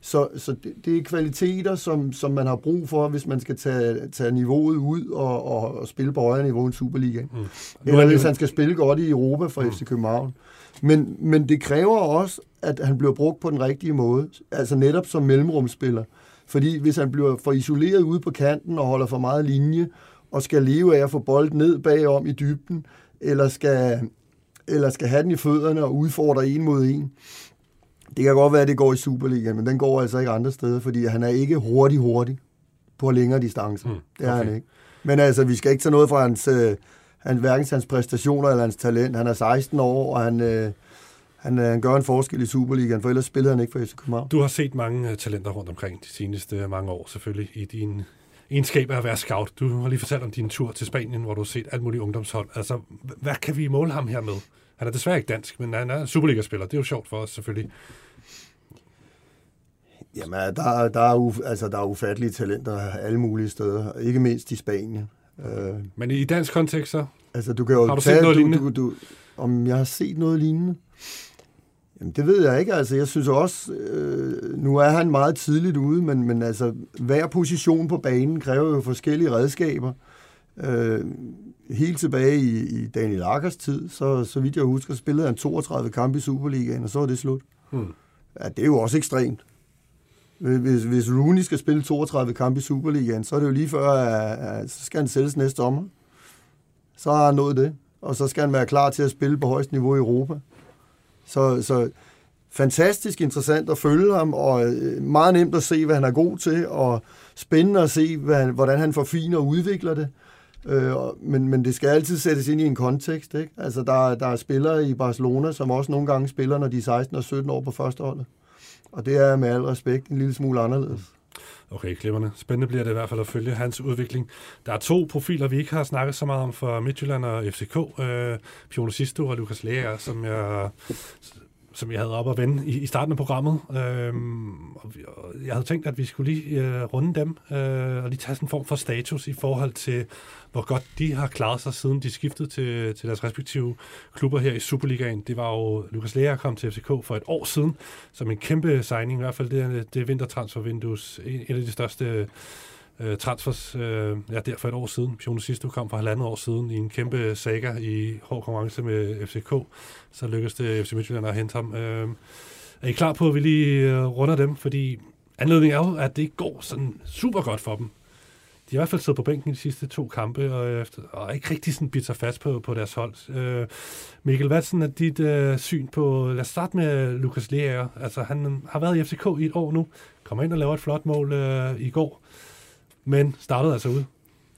D: Så, så det, det er kvaliteter, som, som man har brug for, hvis man skal tage, tage niveauet ud og, og, og spille på højere niveau i Superliga. Mm. Eller hvis han skal spille godt i Europa for mm. FC København. Men, men det kræver også, at han bliver brugt på den rigtige måde. Altså netop som mellemrumspiller. Fordi hvis han bliver for isoleret ude på kanten og holder for meget linje, og skal leve af at få bolden ned bagom i dybden, eller skal, eller skal have den i fødderne og udfordre en mod en, det kan godt være, at det går i Superligaen, men den går altså ikke andre steder, fordi han er ikke hurtig hurtig på længere distancer. Mm, okay. Det er han ikke. Men altså, vi skal ikke tage noget fra hans, øh, hans, hverken hans præstationer eller hans talent. Han er 16 år, og han, øh, han, øh, han gør en forskel i Superligaen, for ellers spillede han ikke for FC København.
A: Du har set mange uh, talenter rundt omkring de seneste mange år, selvfølgelig, i din egenskab af at være scout. Du har lige fortalt om din tur til Spanien, hvor du har set alt muligt ungdomshold. Altså, hvad kan vi måle ham her med? Han er desværre ikke dansk, men han er Superliga-spiller. Det er jo sjovt for os, selvfølgelig.
D: Jamen, der, der, er, uf, altså, der er ufattelige talenter alle mulige steder, ikke mindst i Spanien.
A: Øh, Men i dansk kontekst så?
D: Altså, du kan jo
A: har du tage, set noget
D: du,
A: lignende?
D: Du, du, om jeg har set noget lignende? Jamen, det ved jeg ikke. Altså, jeg synes også, øh, nu er han meget tidligt ude, men, men altså, hver position på banen kræver jo forskellige redskaber. Øh, helt tilbage i, i Daniel Akkers tid, så, så vidt jeg husker, spillede han 32 kampe i Superligaen, og så var det slut. Hmm. Ja, det er jo også ekstremt. Hvis, hvis Rooney skal spille 32 kampe i Superligaen, så er det jo lige før, at, at så skal han sælges næste sommer. Så har han nået det. Og så skal han være klar til at spille på højst niveau i Europa. Så, så fantastisk interessant at følge ham, og øh, meget nemt at se, hvad han er god til, og spændende at se, hvad, hvordan han forfiner og udvikler det. Øh, men, men det skal altid sættes ind i en kontekst. Ikke? Altså, der, der er spillere i Barcelona, som også nogle gange spiller, når de er 16 og 17 år på førsteholdet. Og det er med al respekt en lille smule anderledes.
A: Okay, klipperne. Spændende bliver det i hvert fald at følge hans udvikling. Der er to profiler, vi ikke har snakket så meget om for Midtjylland og FCK. Øh, Pione Sisto og Lukas Lea, som jeg som jeg havde op at vende i, i starten af programmet. Øhm, og vi, og jeg havde tænkt, at vi skulle lige øh, runde dem øh, og lige tage sådan en form for status i forhold til, hvor godt de har klaret sig, siden de skiftede til, til deres respektive klubber her i Superligaen. Det var jo Lukas Lea kom til FCK for et år siden, som en kæmpe signing, i hvert fald det, det vintertransfervindues, en, en af de største øh, transfers øh, ja, der for et år siden. Pione Sisto kom for halvandet år siden i en kæmpe saga i hård konkurrence med FCK. Så lykkedes det FC Midtjylland at hente ham. Øh, er I klar på, at vi lige øh, runder dem? Fordi anledningen er jo, at det ikke går sådan super godt for dem. De har i hvert fald siddet på bænken i de sidste to kampe, og, øh, efter, og ikke rigtig sådan bidt sig fast på, på deres hold. Øh, Mikkel, hvad er dit øh, syn på... Lad os starte med Lukas Lea. Altså, han har været i FCK i et år nu. Kommer ind og laver et flot mål øh, i går men startede altså ud.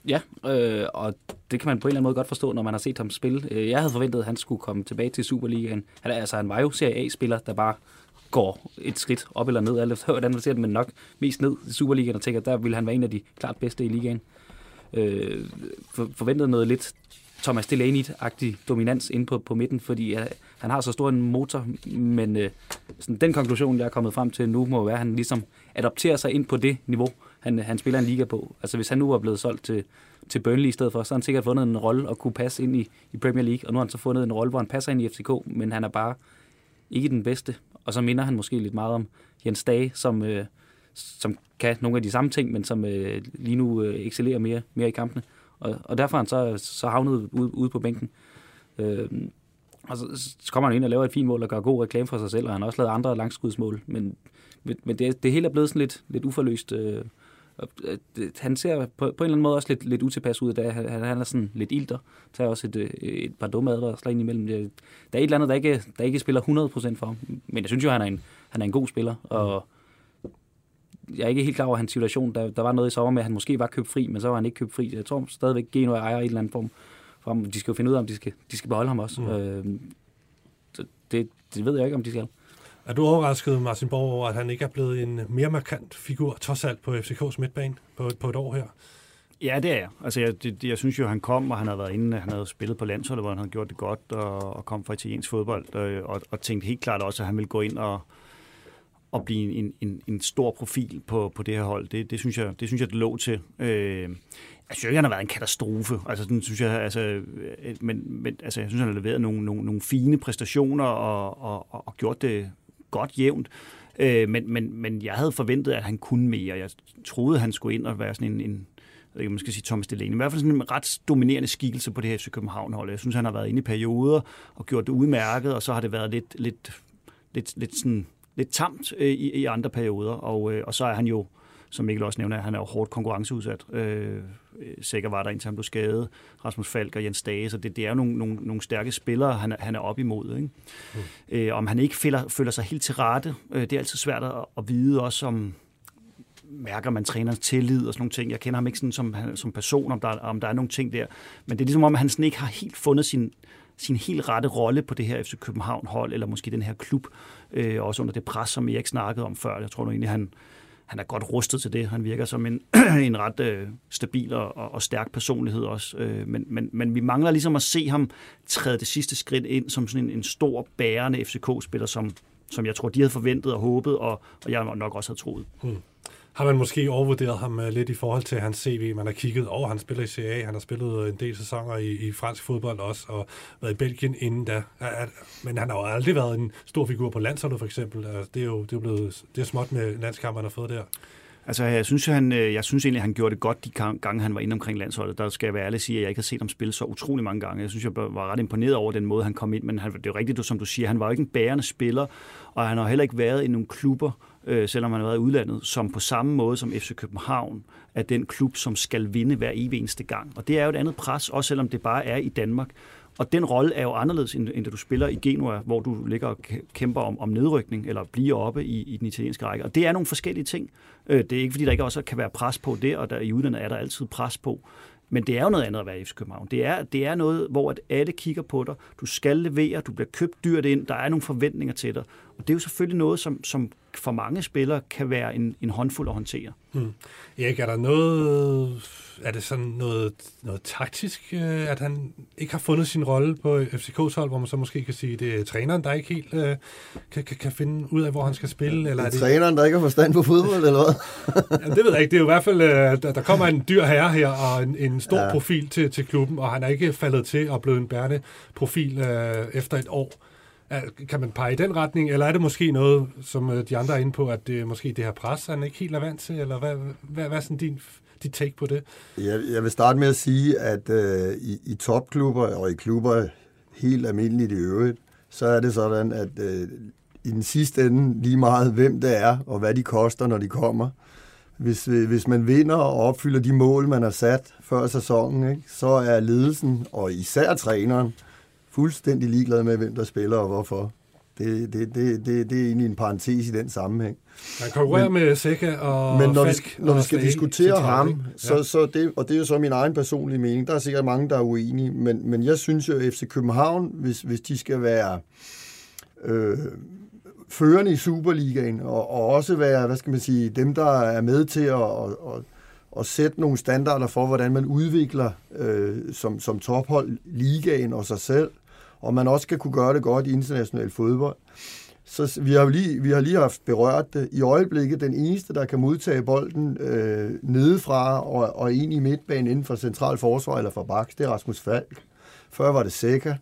B: Ja, øh, og det kan man på en eller anden måde godt forstå, når man har set ham spille. Øh, jeg havde forventet, at han skulle komme tilbage til Superligaen. Han, altså, han var jo Serie A-spiller, der bare går et skridt op eller ned, alt efter hvordan man ser det, men nok mest ned i Superligaen, og tænker, der ville han være en af de klart bedste i ligaen. Øh, for, forventede noget lidt Thomas Delaney-agtig dominans inde på, på midten, fordi uh, han har så stor en motor, men øh, sådan, den konklusion, jeg er kommet frem til nu, må være, at han ligesom adopterer sig ind på det niveau, han, han spiller en liga på. Altså hvis han nu var blevet solgt til, til Burnley i stedet for, så har han sikkert fundet en rolle og kunne passe ind i, i Premier League, og nu har han så fundet en rolle, hvor han passer ind i FCK, men han er bare ikke den bedste. Og så minder han måske lidt meget om Jens Dage, som, øh, som kan nogle af de samme ting, men som øh, lige nu øh, excellerer mere, mere i kampene. Og, og derfor er han så, så havnet ude, ude på bænken. Øh, og så, så kommer han ind og laver et fint mål og gør god reklame for sig selv, og han har også lavet andre langskudsmål. Men, men det, det hele er blevet sådan lidt, lidt uforløst. Øh, Øh, han ser på, på en eller anden måde også lidt, lidt utilpas ud, da han, han er sådan lidt ilter, tager også et, øh, et par dumme advarsler ind imellem. Der er et eller andet, der ikke, der ikke spiller 100% for ham, men jeg synes jo, han er en, han er en god spiller, og jeg er ikke helt klar over hans situation. Der, der var noget i sommer med, at han måske var købt fri, men så var han ikke købt fri. Jeg tror stadigvæk, Geno ejer en eller anden form. For ham. De skal jo finde ud af, om de skal, de skal beholde ham også. Mm. Øh, det, det ved jeg ikke, om de skal.
A: Er du overrasket, Martin Borg, over, at han ikke er blevet en mere markant figur, trods alt på FCK's midtbane på, på et år her?
C: Ja, det er jeg. Altså, jeg, det, jeg synes jo, han kom, og han havde været inde, han havde spillet på landsholdet, hvor han havde gjort det godt, og, og kom fra italiensk fodbold, og, og, og tænkte helt klart også, at han ville gå ind og, og blive en, en, en stor profil på, på det her hold. Det, det, synes jeg, det synes jeg, det lå til. Øh, jeg synes ikke, han har været en katastrofe. Altså, den synes jeg, altså, øh, men, men altså, jeg synes, han har leveret nogle, nogle, nogle fine præstationer og, og, og, og gjort det godt jævnt. Øh, men, men, men jeg havde forventet, at han kunne mere. Jeg troede, han skulle ind og være sådan en, en jeg ikke, man skal sige Thomas Delaney, i hvert fald sådan en ret dominerende skikkelse på det her FC København-hold. Jeg synes, han har været inde i perioder og gjort det udmærket, og så har det været lidt, lidt, lidt, lidt, sådan, lidt tamt øh, i, i andre perioder. Og, øh, og så er han jo som Mikkel også nævner, han er jo hårdt konkurrenceudsat. Øh, Sikker var der indtil han blev skadet. Rasmus Falk og Jens Dage, så det, det er jo nogle, nogle, nogle stærke spillere, han, han er op imod. Ikke? Mm. Øh, om han ikke føler, føler sig helt til rette, øh, det er altid svært at, at vide også om, mærker man trænerens tillid og sådan nogle ting. Jeg kender ham ikke sådan som, som person, om der, om der er nogle ting der. Men det er ligesom om, at han sådan ikke har helt fundet sin, sin helt rette rolle på det her FC København-hold, eller måske den her klub, øh, også under det pres, som Erik snakkede om før. Jeg tror nu egentlig, han, han er godt rustet til det. Han virker som en, en ret øh, stabil og, og stærk personlighed også. Øh, men, men, men vi mangler ligesom at se ham træde det sidste skridt ind som sådan en, en stor, bærende FCK-spiller, som, som jeg tror, de havde forventet og håbet, og, og jeg nok også havde troet. Hmm
A: har man måske overvurderet ham øh, lidt i forhold til hans CV. Man har kigget over, oh, han spiller i CA, han har spillet øh, en del sæsoner i, i fransk fodbold også, og været i Belgien inden da. Men han har jo aldrig været en stor figur på landsholdet for eksempel. Altså, det er jo det er blevet det er småt med landskampen, han har fået der.
C: Altså, jeg synes, han, øh, jeg synes egentlig, han gjorde det godt de gange, han var inde omkring landsholdet. Der skal jeg være ærlig og sige, at jeg ikke har set ham spille så utrolig mange gange. Jeg synes, jeg var ret imponeret over den måde, han kom ind. Men han, det er jo rigtigt, som du siger, han var jo ikke en bærende spiller, og han har heller ikke været i nogle klubber, øh, selvom han har været i udlandet, som på samme måde som FC København er den klub, som skal vinde hver evig eneste gang. Og det er jo et andet pres, også selvom det bare er i Danmark. Og den rolle er jo anderledes, end, end da du spiller i Genua, hvor du ligger og kæmper om, om nedrykning, eller bliver oppe i, i den italienske række. Og det er nogle forskellige ting. Øh, det er ikke, fordi der ikke også kan være pres på det, og der, i udlandet er der altid pres på. Men det er jo noget andet at være FC København. Det er, det er noget, hvor at alle kigger på dig. Du skal levere, du bliver købt dyrt ind, der er nogle forventninger til dig. Og det er jo selvfølgelig noget, som, som for mange spillere kan være en, en håndfuld at håndtere.
A: Hmm. Erik, er der noget, er det sådan noget, noget taktisk, øh, at han ikke har fundet sin rolle på FCK's hold, hvor man så måske kan sige, at det er træneren, der ikke helt øh, kan, kan, kan finde ud af, hvor han skal spille? Eller
D: er
A: det,
D: er det træneren, der ikke har forstand på fodbold, eller hvad?
A: Jamen, det ved jeg ikke. Det er jo i hvert fald, øh, der, der kommer en dyr herre her, og en, en stor ja. profil til, til klubben, og han er ikke faldet til og blevet en bærende profil øh, efter et år. Kan man pege i den retning, eller er det måske noget, som øh, de andre er inde på, at det måske det her pres, han ikke helt er vant til, eller hvad, hvad, hvad er sådan din, dit take på det?
D: Jeg, jeg vil starte med at sige, at øh, i, i topklubber og i klubber helt almindeligt i øvrigt, så er det sådan, at øh, i den sidste ende lige meget, hvem det er, og hvad de koster, når de kommer. Hvis, hvis man vinder og opfylder de mål, man har sat før sæsonen, ikke, så er ledelsen, og især træneren, fuldstændig ligeglad med, hvem der spiller og hvorfor. Det, det, det, det, det er egentlig en parentes i den sammenhæng.
A: Man konkurrerer med Seca og
D: Men når
A: Falk
D: vi, når vi skal diskutere ham, ja. så, så det, og det er jo så min egen personlige mening, der er sikkert mange, der er uenige, men, men jeg synes jo, at FC København, hvis, hvis de skal være øh, førende i Superligaen, og, og også være, hvad skal man sige, dem, der er med til at, at, at, at sætte nogle standarder for, hvordan man udvikler øh, som, som tophold ligaen og sig selv, og man også skal kunne gøre det godt i international fodbold. Så vi har, lige, vi har lige haft berørt det. I øjeblikket, den eneste, der kan modtage bolden øh, nedefra og, og ind i midtbanen inden for central forsvar eller for baks, det er Rasmus Falk. Før var det Sækker.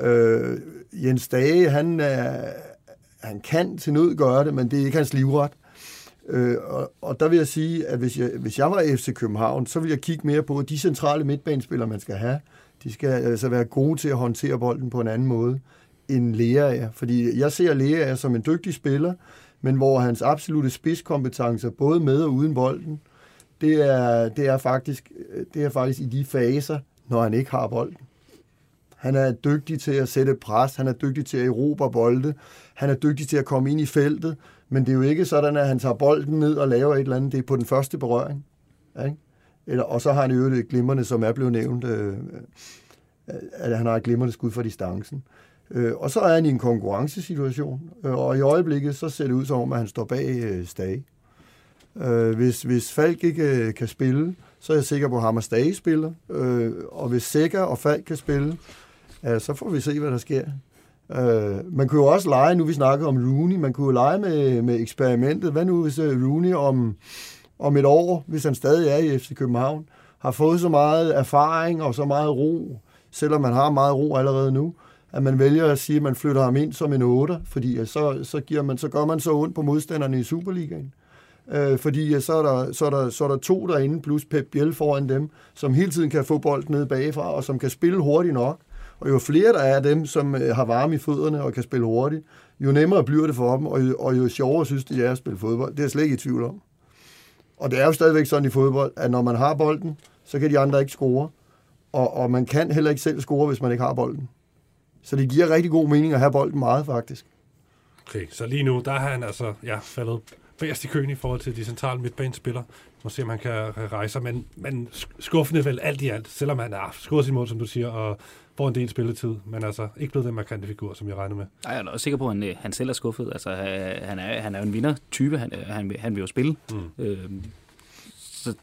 D: Øh, Jens Dage, han, er, han kan til nød gøre det, men det er ikke hans livret. Øh, og, og der vil jeg sige, at hvis jeg, hvis jeg var FC København, så ville jeg kigge mere på, de centrale midtbanespillere, man skal have, de skal altså være gode til at håndtere bolden på en anden måde end Lea er. Fordi jeg ser Lea som en dygtig spiller, men hvor hans absolute spidskompetencer, både med og uden bolden, det er, det er, faktisk, det er faktisk i de faser, når han ikke har bolden. Han er dygtig til at sætte pres, han er dygtig til at erobre bolde, han er dygtig til at komme ind i feltet, men det er jo ikke sådan, at han tager bolden ned og laver et eller andet. Det er på den første berøring. Ikke? Eller, og så har han jo det glimrende, som er blevet nævnt, øh, øh, at han har et glimrende skud for distancen. Øh, og så er han i en konkurrencesituation, øh, og i øjeblikket så ser det ud som om, at han står bag øh, Stage. Øh, hvis, hvis Falk ikke øh, kan spille, så er jeg sikker på, at ham og Stage spiller. Øh, og hvis Sækker og Falk kan spille, øh, så får vi se, hvad der sker. Øh, man kunne jo også lege, nu vi snakker om Rooney, man kunne jo lege med, med eksperimentet. Hvad nu hvis øh, Rooney om, om et år, hvis han stadig er i FC København, har fået så meget erfaring og så meget ro, selvom man har meget ro allerede nu, at man vælger at sige, at man flytter ham ind som en 8, fordi så, så, giver man, så gør man så ondt på modstanderne i Superligaen. Øh, fordi så er, der, så, er der, så er der to derinde, plus Pep Biel foran dem, som hele tiden kan få bolden ned bagfra, og som kan spille hurtigt nok. Og jo flere der er af dem, som øh, har varme i fødderne og kan spille hurtigt, jo nemmere bliver det for dem, og jo, og jo sjovere synes de er at spille fodbold. Det er jeg slet ikke i tvivl om. Og det er jo stadigvæk sådan i fodbold, at når man har bolden, så kan de andre ikke score. Og, og man kan heller ikke selv score, hvis man ikke har bolden. Så det giver rigtig god mening at have bolden meget, faktisk.
A: Okay, så lige nu, der har han altså ja, faldet bagerst i køen i forhold til de centrale midtbanespillere. Må se, om han kan rejse men, men skuffende vel alt i alt, selvom han er skudt sin mål, som du siger, og får en del spilletid, men altså ikke blevet den markante figur, som jeg regner med.
B: Nej, jeg er også sikker på, at han, øh, han selv er skuffet. Altså, han er, han er jo en vinder-type, han, han, han vil jo spille. Mm. Øhm, så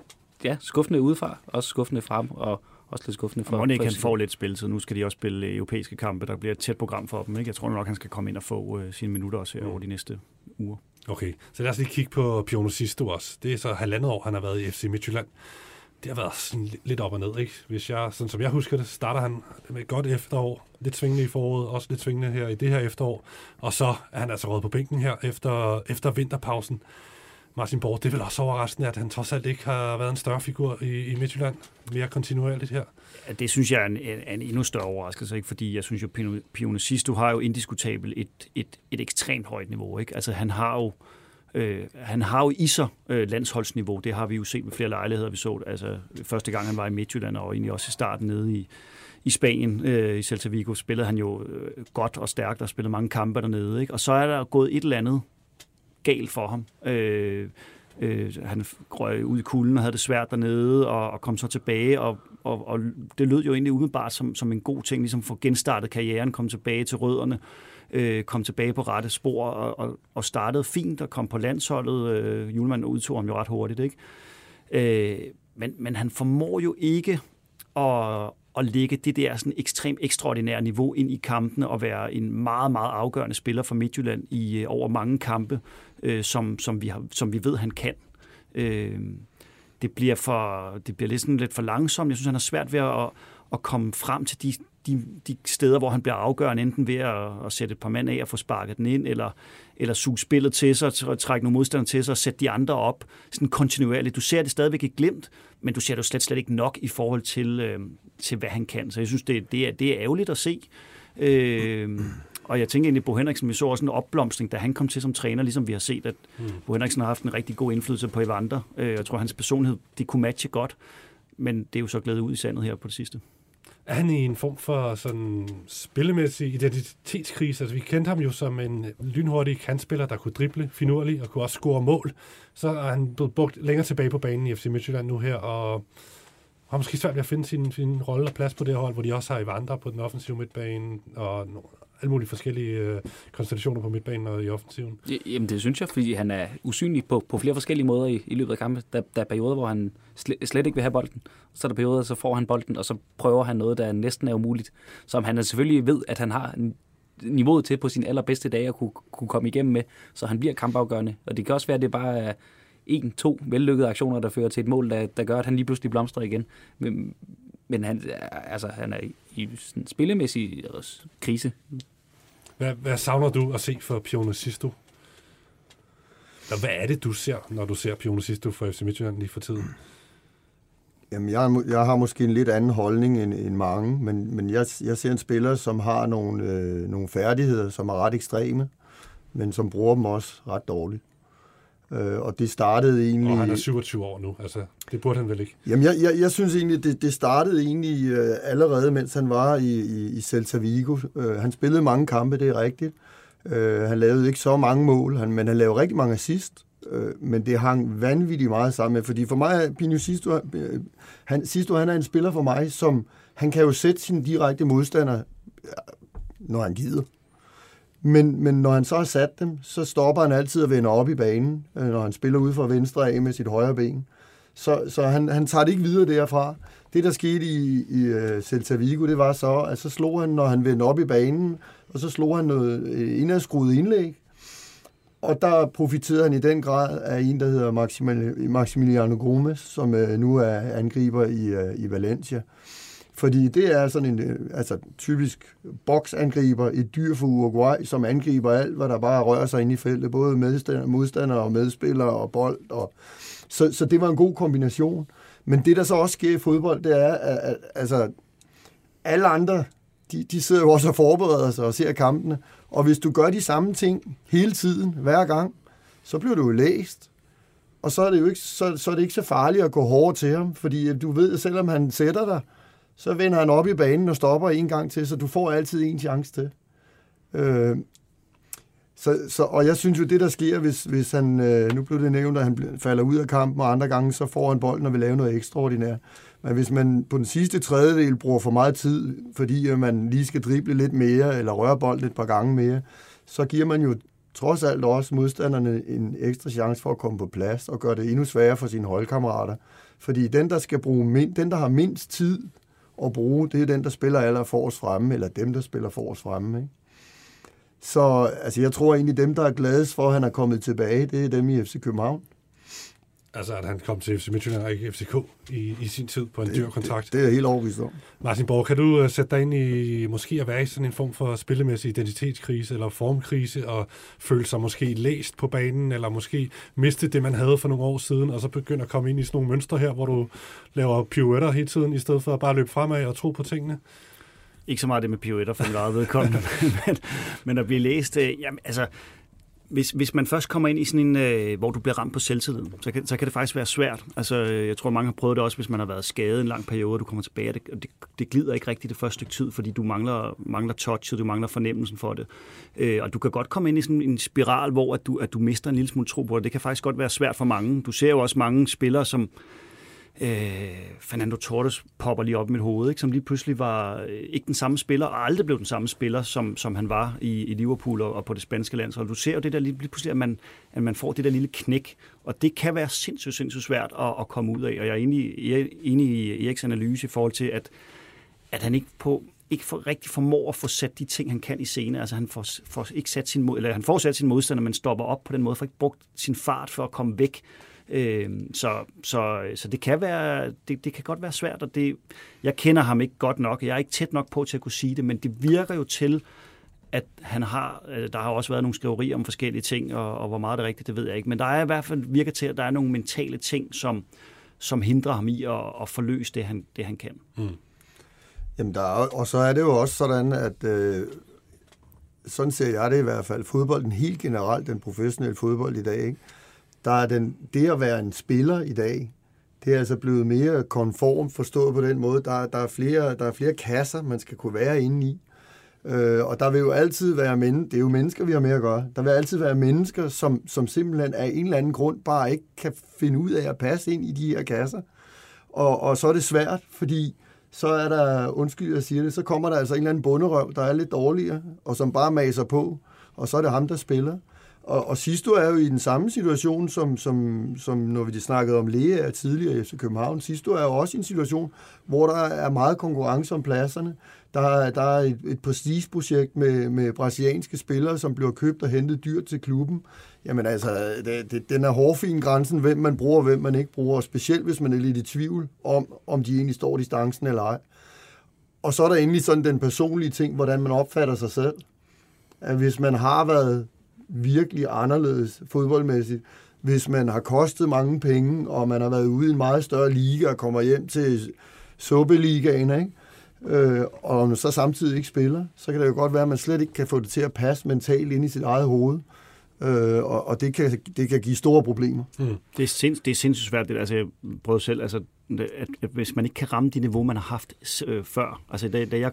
B: ja, skuffende udefra, også skuffende frem, og også lidt skuffende for...
C: Og ikke han får lidt spilletid. Nu skal de også spille europæiske kampe. Der bliver et tæt program for dem. Ikke? Jeg tror nok, han skal komme ind og få uh, sine minutter også her mm. over de næste uger.
A: Okay, så lad os lige kigge på Piono Sisto også. Det er så halvandet år, han har været i FC Midtjylland. Det har været sådan lidt op og ned, ikke? Hvis jeg, sådan som jeg husker det, starter han med et godt efterår. Lidt svingende i foråret, også lidt svingende her i det her efterår. Og så er han altså råd på bænken her efter, efter vinterpausen. Martin Borg, det er vel også overraskende, at han trods alt ikke har været en større figur i, i Midtjylland, mere kontinuerligt her.
C: Ja, det synes jeg er en, er en endnu større overraskelse, ikke? fordi jeg synes jo, Pione du har jo indiskutabelt et, et, et ekstremt højt niveau. Ikke? Altså han har jo Øh, Øh, han har jo i sig øh, landsholdsniveau, det har vi jo set med flere lejligheder, vi så altså første gang han var i Midtjylland, og egentlig også i starten nede i, i Spanien, øh, i Celta Vigo, spillede han jo øh, godt og stærkt og spillede mange kampe dernede. Ikke? Og så er der gået et eller andet galt for ham. Øh, Øh, han røg ud i kulden og havde det svært dernede, og, og kom så tilbage, og, og, og det lød jo egentlig umiddelbart som, som en god ting, ligesom få genstartet karrieren, kom tilbage til rødderne, øh, Øh, kom tilbage på rette spor, og, og, og startede fint og kom på landsholdet. Øh, Julemand udtog ham jo ret hurtigt, ikke? Øh, men, men han formår jo ikke at, at lægge det der sådan ekstremt ekstraordinære niveau ind i kampene og være en meget, meget afgørende spiller for Midtjylland i øh, over mange kampe, øh, som, som, vi har, som vi ved, han kan. Øh, det bliver, for, det bliver lidt, sådan lidt for langsomt. Jeg synes, han har svært ved at, at komme frem til de, de, de steder, hvor han bliver afgørende, enten ved at, at sætte et par mand af og få sparket den ind, eller, eller suge spillet til sig, og trække nogle modstandere til sig og sætte de andre op sådan kontinuerligt. Du ser det stadigvæk ikke glemt, men du ser det jo slet, slet ikke nok i forhold til, øh, til hvad han kan. Så jeg synes, det, det, er, det er ærgerligt at se. Øh, og jeg tænker egentlig, at Bo Henriksen, vi så også en opblomstring, da han kom til som træner, ligesom vi har set, at mm. Bo Henriksen har haft en rigtig god indflydelse på Evander. Øh, jeg tror, hans personlighed, det kunne matche godt, men det er jo så glædet ud i sandet her på det sidste.
A: Er han i en form for sådan spillemæssig identitetskrise? Altså, vi kendte ham jo som en lynhurtig kantspiller, der kunne drible finurligt og kunne også score mål. Så er han blevet brugt længere tilbage på banen i FC Midtjylland nu her, og har måske svært ved at finde sin, sin rolle og plads på det hold, hvor de også har Evander på den offensive midtbane, og alle mulige forskellige øh, konstellationer på midtbanen og i offensiven.
B: Jamen det synes jeg, fordi han er usynlig på, på flere forskellige måder i, i løbet af kampen. Der, der er perioder, hvor han slet, slet ikke vil have bolden. Så er der perioder, så får han bolden, og så prøver han noget, der næsten er umuligt. Som han selvfølgelig ved, at han har niveauet til på sin allerbedste dage at kunne, kunne komme igennem med, så han bliver kampafgørende. Og det kan også være, at det bare er en, to vellykkede aktioner, der fører til et mål, der, der gør, at han lige pludselig blomstrer igen. Men, men han, altså, han er i en spillemæssig krise.
A: Hvad, hvad savner du at se for Pione Sisto? Og hvad er det, du ser, når du ser Pione Sisto for FC Midtjylland lige for tiden?
D: Jamen, jeg, jeg har måske en lidt anden holdning end, end mange, men, men jeg, jeg ser en spiller, som har nogle, øh, nogle færdigheder, som er ret ekstreme, men som bruger dem også ret dårligt. Øh, og det startede egentlig...
A: Og han er 27 år nu, altså det burde han vel ikke?
D: Jamen jeg, jeg, jeg synes egentlig, det, det startede egentlig øh, allerede, mens han var i, i, i Celta Vigo. Øh, han spillede mange kampe, det er rigtigt. Øh, han lavede ikke så mange mål, han, men han lavede rigtig mange assist. Øh, men det hang vanvittigt meget sammen med, fordi for mig, Pino Sisto, øh, han, Sisto, han er en spiller for mig, som han kan jo sætte sin direkte modstander, når han gider. Men, men når han så har sat dem, så stopper han altid at vende op i banen, øh, når han spiller ud fra venstre af med sit højre ben. Så, så han, han tager det ikke videre derfra. Det, der skete i, i uh, Celta Vigo, det var så, at så slog han, når han vendte op i banen, og så slog han noget øh, indadskruet indlæg. Og der profiterede han i den grad af en, der hedder Maximiliano Gomes, som uh, nu er angriber i, uh, i Valencia. Fordi det er sådan en øh, altså, typisk boksangriber, et dyr for Uruguay, som angriber alt, hvad der bare rører sig ind i feltet, både medstander, modstandere og medspillere og bold. Og, så, så det var en god kombination. Men det, der så også sker i fodbold, det er, at, at altså, alle andre, de, de sidder jo også og forbereder sig og ser kampene. Og hvis du gør de samme ting hele tiden, hver gang, så bliver du jo læst. Og så er det jo ikke så, så, er det ikke så farligt at gå hårdt til ham, fordi du ved, selvom han sætter dig, så vender han op i banen og stopper en gang til, så du får altid en chance til. Øh, så, så, og jeg synes jo, det der sker, hvis, hvis han, øh, nu blev det nævnt, at han falder ud af kampen, og andre gange, så får han bolden og vil lave noget ekstraordinært. Men hvis man på den sidste tredjedel bruger for meget tid, fordi øh, man lige skal drible lidt mere, eller røre bolden et par gange mere, så giver man jo trods alt også modstanderne en ekstra chance for at komme på plads, og gøre det endnu sværere for sine holdkammerater. Fordi den, der skal bruge mind, den, der har mindst tid at bruge, det er den, der spiller aller forrest fremme, eller dem, der spiller forrest fremme. Ikke? Så altså, jeg tror egentlig, dem, der er gladest for, at han er kommet tilbage, det er dem i FC København.
A: Altså, at han kom til FC Midtjylland og ikke FCK i, i sin tid på en
D: det,
A: dyr kontrakt.
D: Det, det er jeg helt overbevist om.
A: Martin Borg, kan du uh, sætte dig ind i måske at være i sådan en form for spillemæssig identitetskrise eller formkrise, og føle sig måske læst på banen, eller måske miste det, man havde for nogle år siden, og så begynde at komme ind i sådan nogle mønstre her, hvor du laver pirouetter hele tiden, i stedet for at bare løbe fremad og tro på tingene?
C: Ikke så meget det med pirouetter for mit eget vedkommende, men, men at blive læst, øh, jamen, altså, hvis, hvis man først kommer ind i sådan en, øh, hvor du bliver ramt på selvtilliden, så kan, så kan det faktisk være svært. Altså, øh, jeg tror, mange har prøvet det også, hvis man har været skadet en lang periode, og du kommer tilbage, og det, det, det glider ikke rigtigt det første stykke tid, fordi du mangler, mangler touchet, du mangler fornemmelsen for det. Øh, og du kan godt komme ind i sådan en spiral, hvor at du, at du mister en lille smule tro på det. Det kan faktisk godt være svært for mange. Du ser jo også mange spillere, som øh, Fernando Torres popper lige op i mit hoved, ikke? som lige pludselig var øh, ikke den samme spiller, og aldrig blev den samme spiller, som, som han var i, i Liverpool og, og på det spanske landshold. Du ser jo det der lige, lige pludselig, at man, at man får det der lille knæk, og det kan være sindssygt, sindssygt svært at, at komme ud af. Og jeg er enig, jeg er enig i Eriks analyse i forhold til, at, at han ikke på ikke for, rigtig formår at få sat de ting, han kan i scene. Altså han får, får ikke sat sin, mod, eller han får sat sin modstander, men stopper op på den måde, for ikke brugt sin fart for at komme væk Øh, så, så, så det kan være, det, det kan godt være svært, og det, jeg kender ham ikke godt nok, jeg er ikke tæt nok på til at kunne sige det, men det virker jo til, at han har, øh, der har også været nogle skriverier om forskellige ting, og, og hvor meget det er rigtigt, det ved jeg ikke, men der er i hvert fald virker til, at der er nogle mentale ting, som, som hindrer ham i at, at forløse det, han, det, han kan. Mm.
D: Jamen, der er, og så er det jo også sådan, at øh, sådan ser jeg det i hvert fald, fodbolden helt generelt, den professionelle fodbold i dag, ikke? Der er den, det at være en spiller i dag, det er altså blevet mere konform forstået på den måde. Der, der, er, flere, der er flere kasser, man skal kunne være inde i. Øh, og der vil jo altid være mennesker, det er jo mennesker, vi har med at gøre. Der vil altid være mennesker, som, som simpelthen af en eller anden grund bare ikke kan finde ud af at passe ind i de her kasser. Og, og så er det svært, fordi så er der, undskyld jeg siger det, så kommer der altså en eller anden bunderøv, der er lidt dårligere, og som bare maser på, og så er det ham, der spiller. Og, og Sisto er jo i den samme situation, som, som, som når vi snakkede om Lea tidligere i FC København. Sisto er jo også i en situation, hvor der er meget konkurrence om pladserne. Der, der er et, et prestigeprojekt med, med brasilianske spillere, som bliver købt og hentet dyrt til klubben. Jamen altså, det, det, den er hårfin grænsen, hvem man bruger og hvem man ikke bruger, og specielt hvis man er lidt i tvivl om, om de egentlig står distancen eller ej. Og så er der endelig sådan den personlige ting, hvordan man opfatter sig selv. At hvis man har været virkelig anderledes fodboldmæssigt, hvis man har kostet mange penge, og man har været ude i en meget større liga og kommer hjem til Sobe-ligaen, ikke? Øh, og så samtidig ikke spiller, så kan det jo godt være, at man slet ikke kan få det til at passe mentalt ind i sit eget hoved. Øh, og, og det, kan, det kan give store problemer.
C: Mm. Det, er sinds, det er sindssygt svært. Det, altså, jeg prøvede selv, altså, at, at hvis man ikke kan ramme det niveau, man har haft øh, før. Altså, da, da jeg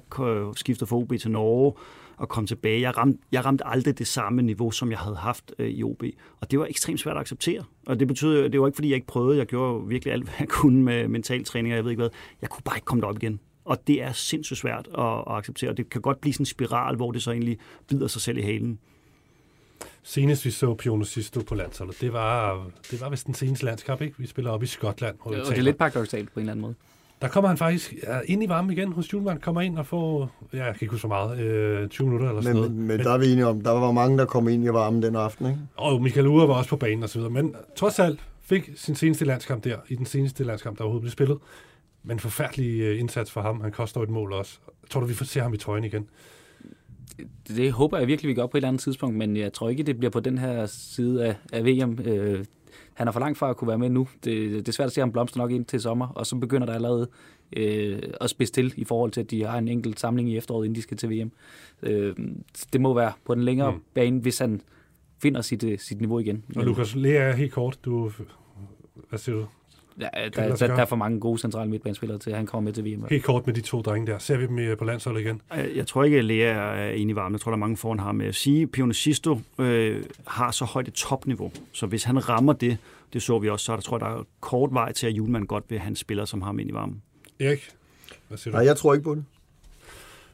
C: skiftede fra OB til Norge, og komme tilbage. Jeg ramte, jeg ramte aldrig det samme niveau, som jeg havde haft øh, i OB. Og det var ekstremt svært at acceptere. Og det betyder, det var ikke, fordi jeg ikke prøvede. Jeg gjorde virkelig alt, hvad jeg kunne med mental træning, og jeg ved ikke hvad. Jeg kunne bare ikke komme derop igen. Og det er sindssygt svært at, at acceptere. Det kan godt blive sådan en spiral, hvor det så egentlig bider sig selv i halen.
A: Senest vi så Piono Sisto på landsholdet, det var, det var vist den seneste landskamp, ikke? Vi spiller op i Skotland.
B: Og det er lidt paradoxalt på en eller anden måde.
A: Der kommer han faktisk ja, ind i varmen igen hos Julemand, kommer ind og får, ja, jeg kan ikke huske så meget, øh, 20 minutter eller sådan
D: men,
A: noget.
D: Men, men, der er vi enige om, der var mange, der kom ind i varmen den aften, ikke?
A: Og Michael Ure var også på banen og så videre, men trods alt fik sin seneste landskamp der, i den seneste landskamp, der overhovedet blev spillet. Men forfærdelig øh, indsats for ham, han koster et mål også. Tror du, vi får se ham i trøjen igen?
B: Det, det håber jeg virkelig, vi gør på et eller andet tidspunkt, men jeg tror ikke, det bliver på den her side af, af VM. Øh, han er for langt fra at kunne være med nu. Det, det er svært at se ham blomster nok ind til sommer, og så begynder der allerede øh, at spidse til i forhold til, at de har en enkelt samling i efteråret, inden de skal til VM. Øh, det må være på den længere mm. bane, hvis han finder sit, øh, sit niveau igen.
A: Og Lukas Lea, helt kort, du, hvad siger du?
B: Ja, der, der, der, er for mange gode centrale midtbanespillere til, at han kommer med til VM.
A: Helt kort med de to drenge der. Ser vi dem øh, på landsholdet igen?
C: Jeg tror ikke, at Lea er enig i varmen. Jeg tror, der er mange foran ham med at sige. Pionicisto øh, har så højt et topniveau, så hvis han rammer det, det så vi også, så der tror jeg, der er kort vej til, at Julemand godt vil have en spiller som ham ind i varmen.
A: Erik, hvad siger
D: du? Nej, jeg tror ikke på det.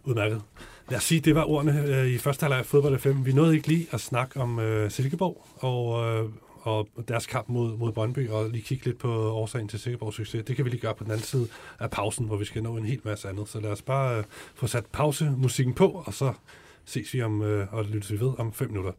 A: Udmærket. Lad os sige, det var ordene øh, i første halvleg af fodbold 5. Vi nåede ikke lige at snakke om øh, Silkeborg og, øh, og deres kamp mod, mod Brøndby, og lige kigge lidt på årsagen til Sikkerborgs succes. Det kan vi lige gøre på den anden side af pausen, hvor vi skal nå en hel masse andet. Så lad os bare øh, få sat pausemusikken på, og så ses vi om, øh, og lyttes vi ved om fem minutter.